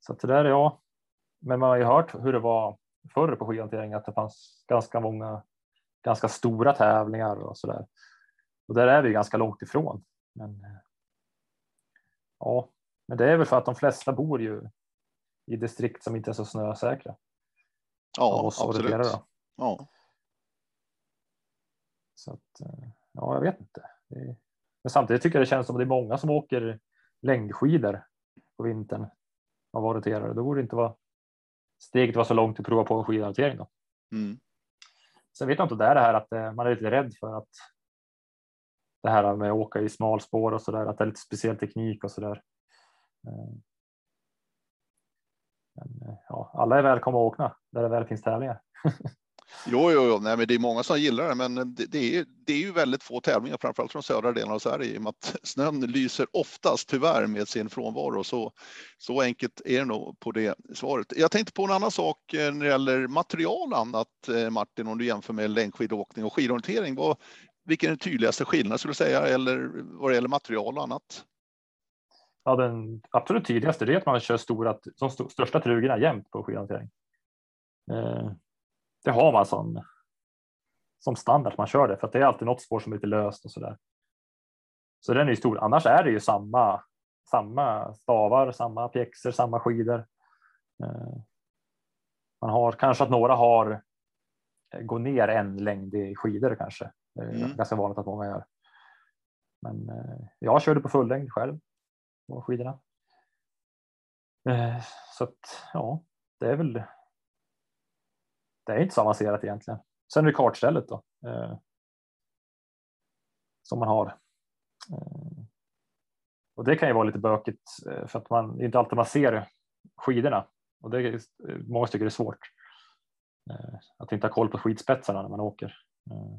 så att det där är ja. Men man har ju hört hur det var förr på skidhantering att det fanns ganska många ganska stora tävlingar och så där. Och där är vi ganska långt ifrån. Men, eh, ja, men det är väl för att de flesta bor ju i distrikt som inte är så snösäkra. Ja, absolut. Ja. Så att, eh, ja, jag vet inte. Men samtidigt tycker jag det känns som att det är många som åker längdskidor på vintern av orienterare. Då borde inte vara steget var så långt att prova på en skidhantering då. Mm. Sen vet jag inte om det är det här att eh, man är lite rädd för att det här med att åka i smalspår och så där, att det är lite speciell teknik och så där. Eh, men, ja, alla är välkomna att åka där det väl finns tävlingar. [LAUGHS] Jo, jo, jo. Nej, men det är många som gillar det, men det, det, är, det är ju väldigt få tävlingar, framförallt från södra delen av Sverige, i och med att snön lyser oftast tyvärr med sin frånvaro. Så, så enkelt är det nog på det svaret. Jag tänkte på en annan sak eh, när det gäller material och annat, eh, Martin, om du jämför med längdskidåkning och skidorientering. Vad, vilken är den tydligaste skillnaden skulle du säga, eller vad det gäller material och annat? Ja, den absolut tydligaste är att man kör stora, de största trugorna jämt på skidhantering. Eh, det har man som, som standard man kör det för att det är alltid något spår som är lite löst och så där. Så den är ju stor. Annars är det ju samma, samma stavar, samma pjäxor, samma skidor. Eh, man har kanske att några har eh, gå ner en längd i skidor kanske. Det är mm. ganska vanligt att många gör. Men eh, jag körde på full längd själv på skidorna. Så att ja, det är väl det är inte så avancerat egentligen. Sen är det kartstället då. Eh, som man har. Eh, och det kan ju vara lite bökigt eh, för att man inte alltid man ser skidorna och det är, eh, många tycker det är svårt. Eh, att inte ha koll på skidspetsarna när man åker. Eh,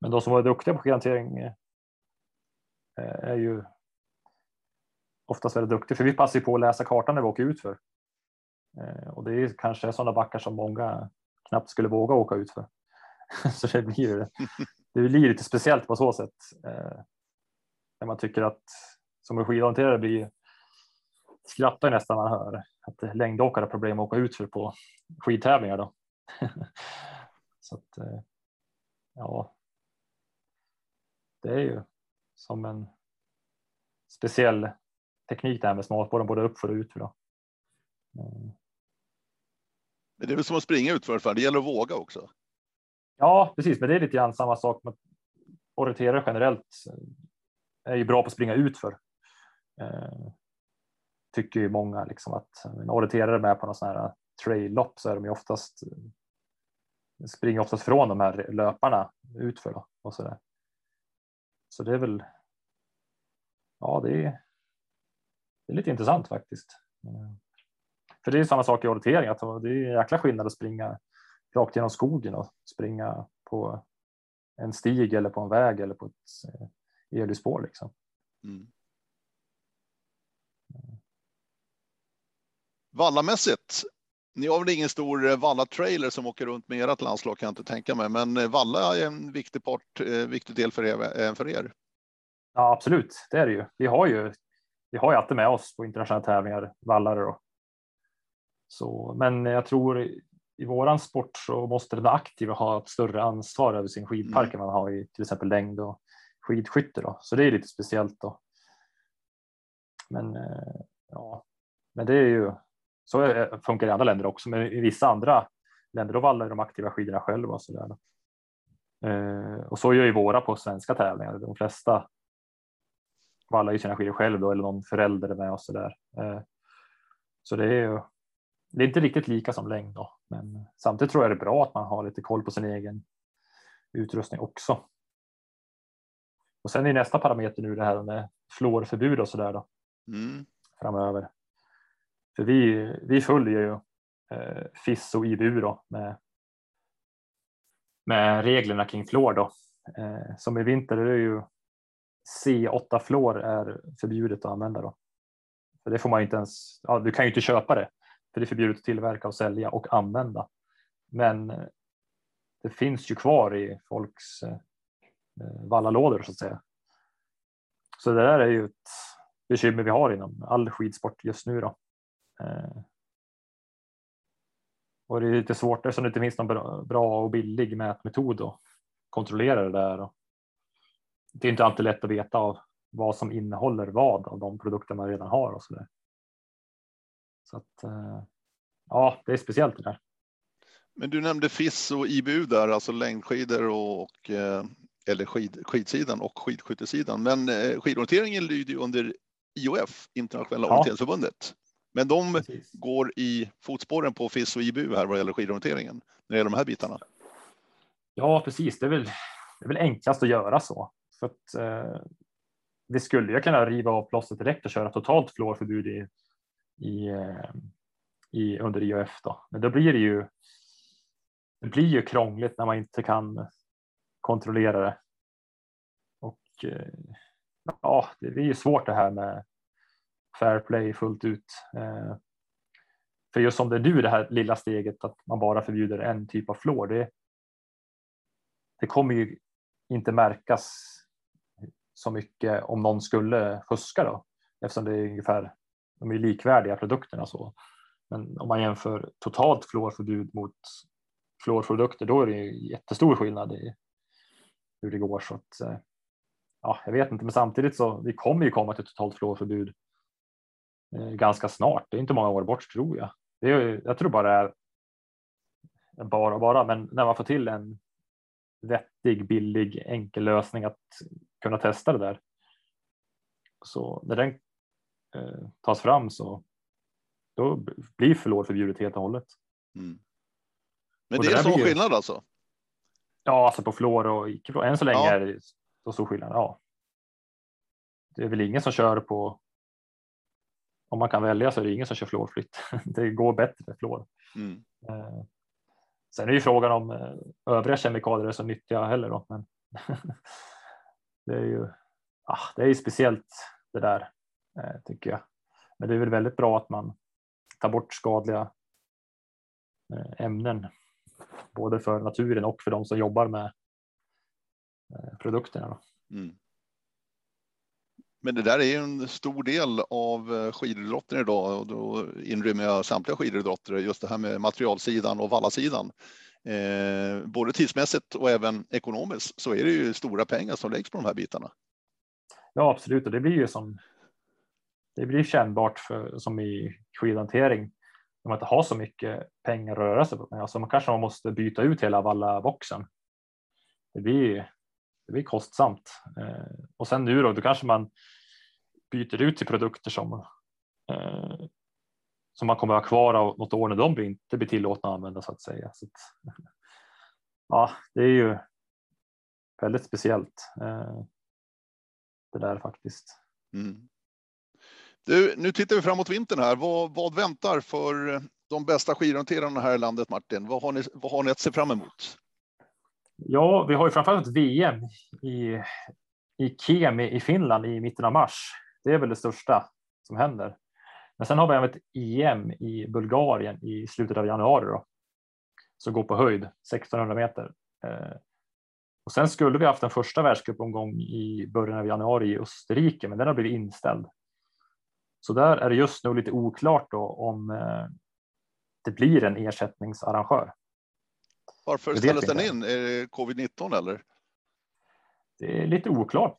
men de som var duktiga på skidhantering eh, är ju oftast väldigt duktiga för vi passar ju på att läsa kartan när vi åker ut för. Eh, och det är kanske sådana backar som många knappt skulle våga åka ut för. [LAUGHS] så det blir, det blir lite speciellt på så sätt. Eh, när man tycker att som skidorienterare blir skrattar nästan när man hör att längdåkare har problem att åka ut för på skidtävlingar. Då. [LAUGHS] så att, eh, ja, det är ju som en speciell teknik det här med smalspåren både uppför och utför. Då. Men det är väl som att springa utför, det gäller att våga också. Ja, precis, men det är lite grann samma sak med orienterare generellt är ju bra på att springa utför. Eh, tycker ju många liksom att en orienterare med på någon sån här trail-lopp så är de ju oftast eh, springer oftast från de här löparna utför då, och så där. Så det är väl. Ja, det är. Det är lite intressant faktiskt. Mm för det är samma sak i orientering, att det är en jäkla skillnad att springa rakt genom skogen och springa på en stig eller på en väg eller på ett eh, elljusspår. Liksom. Mm. Vallamässigt, ni har väl ingen stor eh, Valla-trailer som åker runt med ert landslag kan jag inte tänka mig, men eh, Valla är en viktig, part, viktig del för er, för er. Ja, absolut, det är det ju. Vi har ju, vi har ju alltid med oss på internationella tävlingar, vallare och så, men jag tror i våran sport så måste den aktiva ha ett större ansvar över sin skidpark mm. än man har i till exempel längd och skidskytte. Då. Så det är lite speciellt. Då. Men eh, ja, men det är ju så funkar det i andra länder också. Men i vissa andra länder då vallar de aktiva skidorna själva och så där. Eh, och så gör ju våra på svenska tävlingar. De flesta vallar ju sina skidor själv då eller någon förälder med och så där. Eh, så det är ju det är inte riktigt lika som längd då, men samtidigt tror jag det är bra att man har lite koll på sin egen utrustning också. Och sen är nästa parameter nu det här med fluorförbud och så där då mm. framöver. För vi, vi följer ju eh, FIS och IBU då med, med reglerna kring fluor då. Eh, som i vinter är det ju C8 fluor är förbjudet att använda då. För det får man inte ens, ja, du kan ju inte köpa det för det är förbjudet att tillverka och sälja och använda. Men eh, det finns ju kvar i folks eh, eh, vallalådor så att säga. Så det där är ju ett bekymmer vi har inom all skidsport just nu då. Och det är lite svårt eftersom det inte finns någon bra och billig mätmetod att kontrollera det där. Det är inte alltid lätt att veta av vad som innehåller vad av de produkter man redan har och så där. Så att eh, ja, det är speciellt det där. Men du nämnde FIS och IBU där, alltså längdskidor och, och eh, eller skid, skidsidan och skidskyttesidan. Men eh, skidorienteringen lyder ju under IOF, Internationella ja. orienteringsförbundet. Men de Precis. går i fotspåren på FIS och IBU här vad gäller skidorienteringen när det gäller de här bitarna. Ja, precis. Det är väl, det är väl enklast att göra så. För att, eh, vi skulle ju kunna riva av plåstret direkt och köra totalt fluorförbud i, i, eh, i, under IOF. Då. Men då blir det ju det blir ju krångligt när man inte kan kontrollera det. Och eh, ja, det är ju svårt det här med fair play fullt ut. Eh, för just som det är nu det här lilla steget att man bara förbjuder en typ av fluor, det, det kommer ju inte märkas så mycket om någon skulle fuska då eftersom det är ungefär de är likvärdiga produkterna så. Men om man jämför totalt fluorförbud mot fluorprodukter då är det jättestor skillnad i hur det går så att eh, ja, jag vet inte, men samtidigt så vi kommer ju komma till totalt fluorförbud eh, ganska snart. Det är inte många år bort tror jag. Det är, jag tror bara det är bara bara, men när man får till en vettig, billig, enkel lösning att kunna testa det där. Så när den eh, tas fram så då blir fluor förbjudet helt och hållet. Mm. Men det, det är så skillnad alltså? Ja, alltså på fluor och icke fluor. Än så länge ja. är det så stor skillnad. Ja. Det är väl ingen som kör på. Om man kan välja så är det ingen som kör fluorfritt. [LAUGHS] Det går bättre med fluor. Mm. Eh, sen är ju frågan om eh, övriga kemikalier är så nyttiga heller. Då, men [LAUGHS] det är ju ah, det är ju speciellt det där tycker jag. Men det är väl väldigt bra att man tar bort skadliga ämnen både för naturen och för de som jobbar med eh, produkterna. Mm. Men det där är ju en stor del av eh, skididrotten idag och då inrymmer jag samtliga skididrottare, just det här med materialsidan och vallasidan. Eh, både tidsmässigt och även ekonomiskt så är det ju stora pengar som läggs på de här bitarna. Ja, absolut, och det blir ju som. Det blir kännbart för, som i skidhantering om man inte har så mycket pengar att röra sig med. Alltså man kanske man måste byta ut hela valla boxen. Det blir, det blir kostsamt. Eh, och sen nu då, då kanske man byter ut till produkter som eh, som man kommer att ha kvar av något år när de inte blir tillåtna att använda så att säga. Så att, [LAUGHS] ja, det är ju väldigt speciellt. Eh, det där faktiskt. Mm. Du, nu tittar vi framåt vintern här. Vad, vad väntar för eh, de bästa skidhanterarna här i landet, Martin? Vad har ni, vad har ni att se fram emot? Ja, vi har ju framförallt VM i, i Kemi i Finland i mitten av mars. Det är väl det största som händer. Men sen har vi även ett EM i Bulgarien i slutet av januari då, som går på höjd 1600 meter. Eh, och sen skulle vi haft en första världscupomgång i början av januari i Österrike, men den har blivit inställd. Så där är det just nu lite oklart då om eh, det blir en ersättningsarrangör. Varför ställdes den in? Är det covid-19 eller? Det är lite oklart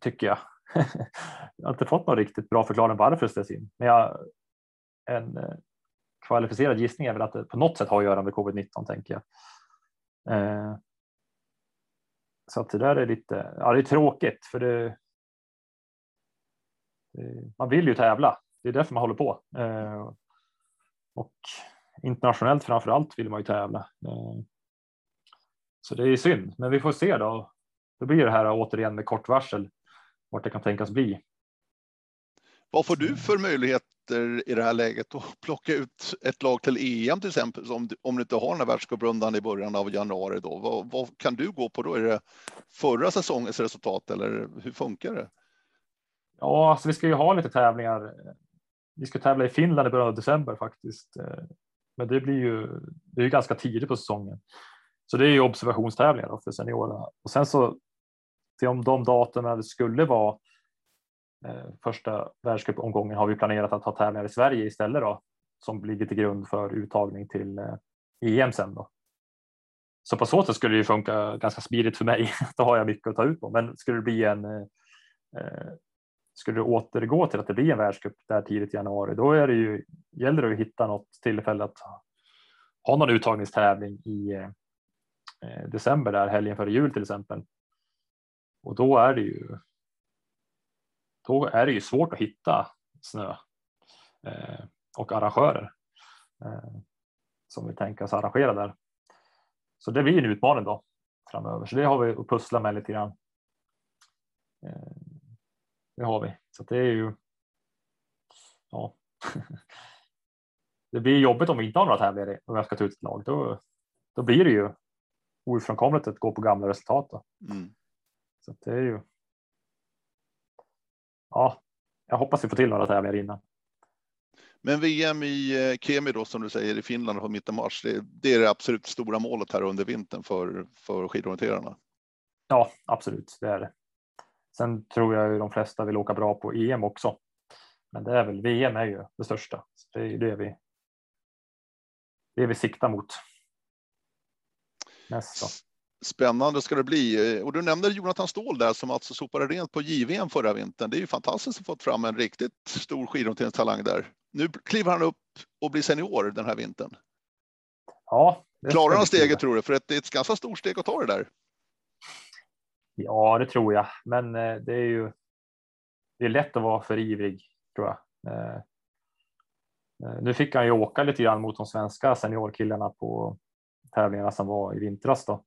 tycker jag. [LAUGHS] jag har inte fått någon riktigt bra förklaring varför det ställs in. Men jag, en eh, kvalificerad gissning är väl att det på något sätt har att göra med covid-19 tänker jag. Eh, så att det där är lite, ja det är tråkigt för det, man vill ju tävla. Det är därför man håller på. Eh, och internationellt framför allt vill man ju tävla. Eh, så det är synd, men vi får se då. Då blir det här återigen med kort varsel vart det kan tänkas bli. Vad får du för möjligheter i det här läget att [LAUGHS] plocka ut ett lag till EM till exempel om, om du inte har den här världscuprundan i början av januari då? Vad, vad, kan du gå på då? Är det förra säsongens resultat eller hur funkar det? Ja, alltså vi ska ju ha lite tävlingar. Vi ska tävla i Finland i början av december faktiskt, eh, men det blir ju. Det är ju ganska tidigt på säsongen, så det är ju observationstävlingar för seniorerna och sen så till om de datumen skulle vara eh, första världscupomgången har vi planerat att ha tävlingar i Sverige istället då som ligger till grund för uttagning till eh, EM sen då. Så på så sätt skulle det ju funka ganska smidigt för mig. [LAUGHS] då har jag mycket att ta ut på. Men skulle det bli en skulle det återgå till att det blir en världscup där tidigt i januari, då är det ju gäller det att hitta något tillfälle att ha någon uttagningstävling i eh, december där helgen före jul till exempel och då är det ju. Då är det ju svårt att hitta snö eh, och arrangörer eh, som vill tänkas arrangera där. Så det blir en utmaning då framöver, så det har vi att pussla med lite grann. Eh, det har vi, så det är ju. Ja. [LAUGHS] det blir jobbigt om vi inte har några tävlingar och jag ska ta ut ett lag. Då, då blir det ju ofrånkomligt att gå på gamla resultat. Mm. Så det är ju. Ja, jag hoppas vi får till några tävlingar innan. Men VM i eh, Kemi då som du säger i Finland på mitten mars, det, det är det absolut stora målet här under vintern för, för skidorienterarna. Ja, absolut, det är det. Sen tror jag ju de flesta vill åka bra på EM också. Men det är väl VM är ju det största. Så det är det vi. Det vi siktar mot. Nästa. Spännande ska det bli. Och du nämnde Jonathan Ståhl där som alltså sopade rent på JVM förra vintern. Det är ju fantastiskt att få fram en riktigt stor skidorienteringstalang där. Nu kliver han upp och blir senior den här vintern. Ja. Klarar han steget tror du? För det är ett ganska stort steg att ta det där. Ja, det tror jag, men eh, det är ju. Det är lätt att vara för ivrig tror jag. Eh, eh, nu fick han ju åka lite grann mot de svenska seniorkillarna på tävlingarna som var i vintras då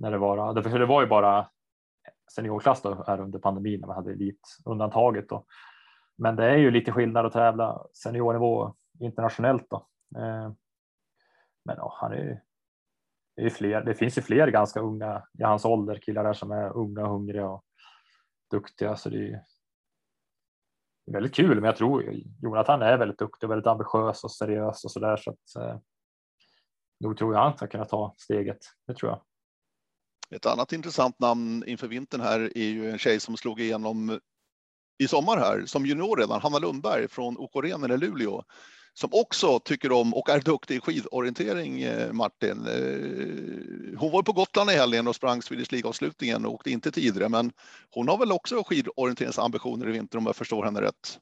när det var, för det var ju bara seniorklass då här under pandemin när man hade elitundantaget då. Men det är ju lite skillnad att tävla seniornivå internationellt då. Eh, men ja, han är det, är fler, det finns ju fler ganska unga i hans ålder, killar där som är unga, hungriga och duktiga. Så det är, väldigt kul, men jag tror Jonathan är väldigt duktig och väldigt ambitiös och seriös och så där. Så att, eh, nog tror jag han ska kunna ta steget. Det tror jag. Ett annat intressant namn inför vintern här är ju en tjej som slog igenom i sommar här som junior redan, Hanna Lundberg från OK Renen i Luleå som också tycker om och är duktig i skidorientering, eh, Martin. Eh, hon var på Gotland i helgen och sprang Swedish League-avslutningen och åkte inte tidigare, men hon har väl också skidorienteringsambitioner i vinter om jag förstår henne rätt?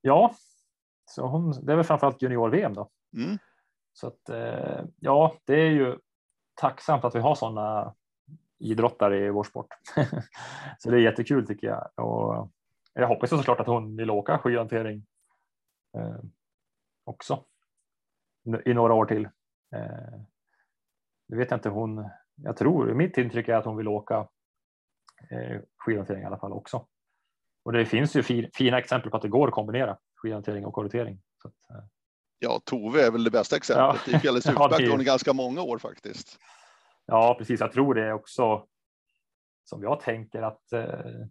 Ja, så hon, det är väl framförallt junior-VM då. Mm. Så att eh, ja, det är ju tacksamt att vi har sådana idrottare i vår sport. [LAUGHS] så det är jättekul tycker jag. Och jag hoppas såklart att hon vill åka skidhantering eh, också i några år till. Eh, det vet jag inte hon. Jag tror mitt intryck är att hon vill åka eh, skidhantering i alla fall också. Och det finns ju fin, fina exempel på att det går att kombinera skidhantering och korrigering. Att, eh. Ja, Tove är väl det bästa exemplet. [LAUGHS] Ja. Det gick alldeles utmärkt ja, det... ganska många år faktiskt. Ja, precis. Jag tror det är också som jag tänker att eh,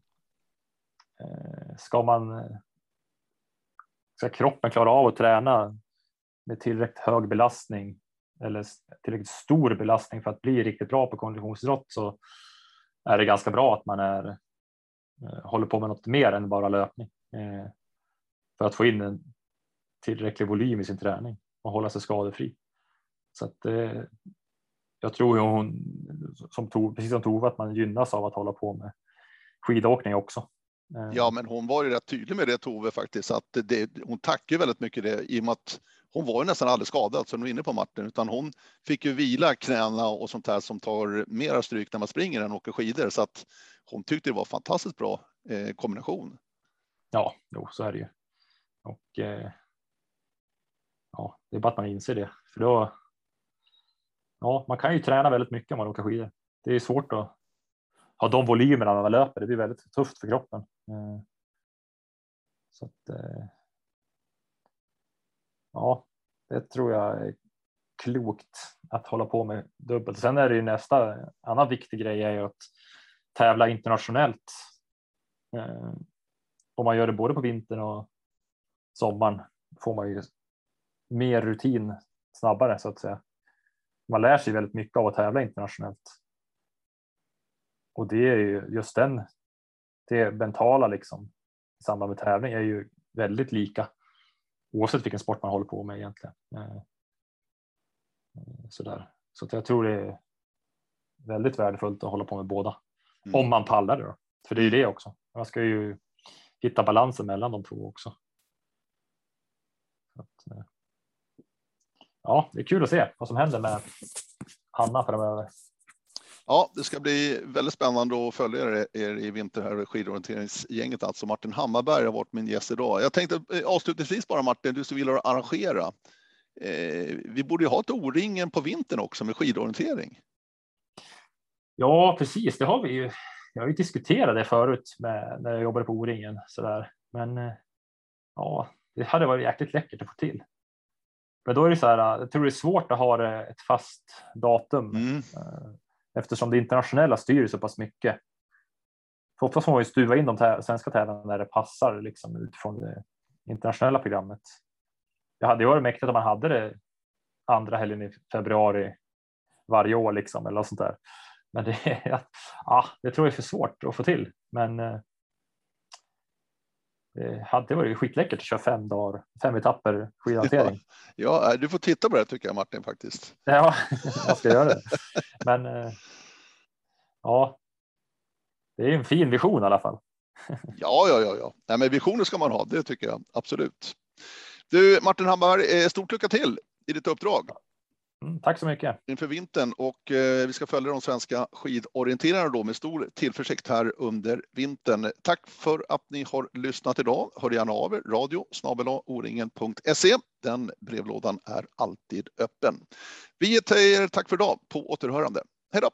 ska man ska kroppen klara av att träna med tillräckligt hög belastning eller tillräckligt stor belastning för att bli riktigt bra på konditionsidrott så är det ganska bra att man är, eh, håller på med något mer än bara löpning eh, för att få in en tillräcklig volym i sin träning och hålla sig skadefri. Så att, eh, jag tror ju hon, som tog, precis som Tove, att man gynnas av att hålla på med skidåkning också. Ja, men hon var ju rätt tydlig med det Tove faktiskt, att det, hon tackar väldigt mycket det i och med att hon var ju nästan aldrig skadad som du var inne på Martin, utan hon fick ju vila knäna och sånt här som tar mera stryk när man springer än åker skidor. Så att hon tyckte det var fantastiskt bra eh, kombination. Ja, jo, så är det ju. Och eh, ja, det är bara att man inser det. För då, ja, man kan ju träna väldigt mycket om man åker skidor. Det är svårt att ha de volymerna när man löper. Det blir väldigt tufft för kroppen. Eh, så att, eh, ja, det tror jag är klokt att hålla på med dubbelt. Sen är det ju nästa annan viktig grej är ju att tävla internationellt. Eh, om man gör det både på vintern och sommaren får man ju mer rutin snabbare så att säga. Man lär sig väldigt mycket av att tävla internationellt. Och det är ju just den, det mentala liksom i samband med tävling är ju väldigt lika oavsett vilken sport man håller på med egentligen. Eh, sådär. Så jag tror det är väldigt värdefullt att hålla på med båda. Mm. Om man pallar det då. För det är ju det också. Man ska ju hitta balansen mellan de två också. Att, eh, ja, det är kul att se vad som händer med Hanna framöver. Ja, det ska bli väldigt spännande att följa er i vinter här, skidorienteringsgänget alltså. Martin Hammarberg har varit min gäst idag. Jag tänkte eh, avslutningsvis bara Martin, du som vill arrangera. Eh, vi borde ju ha ett O-ringen på vintern också med skidorientering. Ja, precis. Det har vi ju. Jag har ju diskuterat det förut med, när jag jobbade på O-ringen så där. Men eh, ja, det hade varit jäkligt läckert att få till. Men då är det så här. Jag tror det är svårt att ha ett fast datum. Mm eftersom det internationella styr så pass mycket. För får man ju stuva in de svenska tävlingarna när det passar liksom, utifrån det internationella programmet. Det hade ju varit mäktigt om man hade det andra helgen i februari varje år liksom eller något sånt där. Men det, [LAUGHS] ja, det tror jag är för svårt att få till. Men eh, det hade varit skitläckert att köra fem dagar, fem etapper skidhantering. [LAUGHS] Ja, ja, du får titta på det tycker jag Martin faktiskt. Ja, [LAUGHS] jag ska göra det. Men eh, ja, det är en fin vision i alla fall. [LAUGHS] Ja, ja, ja, ja. Nej, men visioner ska man ha, det tycker jag absolut. Du Martin Hammarberg, eh, stort lycka till i ditt uppdrag. Mm, tack så mycket. Inför vintern och eh, vi ska följa de svenska skidorienterarna då med stor tillförsikt här under vintern. Tack för att ni har lyssnat idag. Hör gärna av er, radio oringen.se. Den brevlådan är alltid öppen. Vi säger tack för idag, på återhörande. Hej då!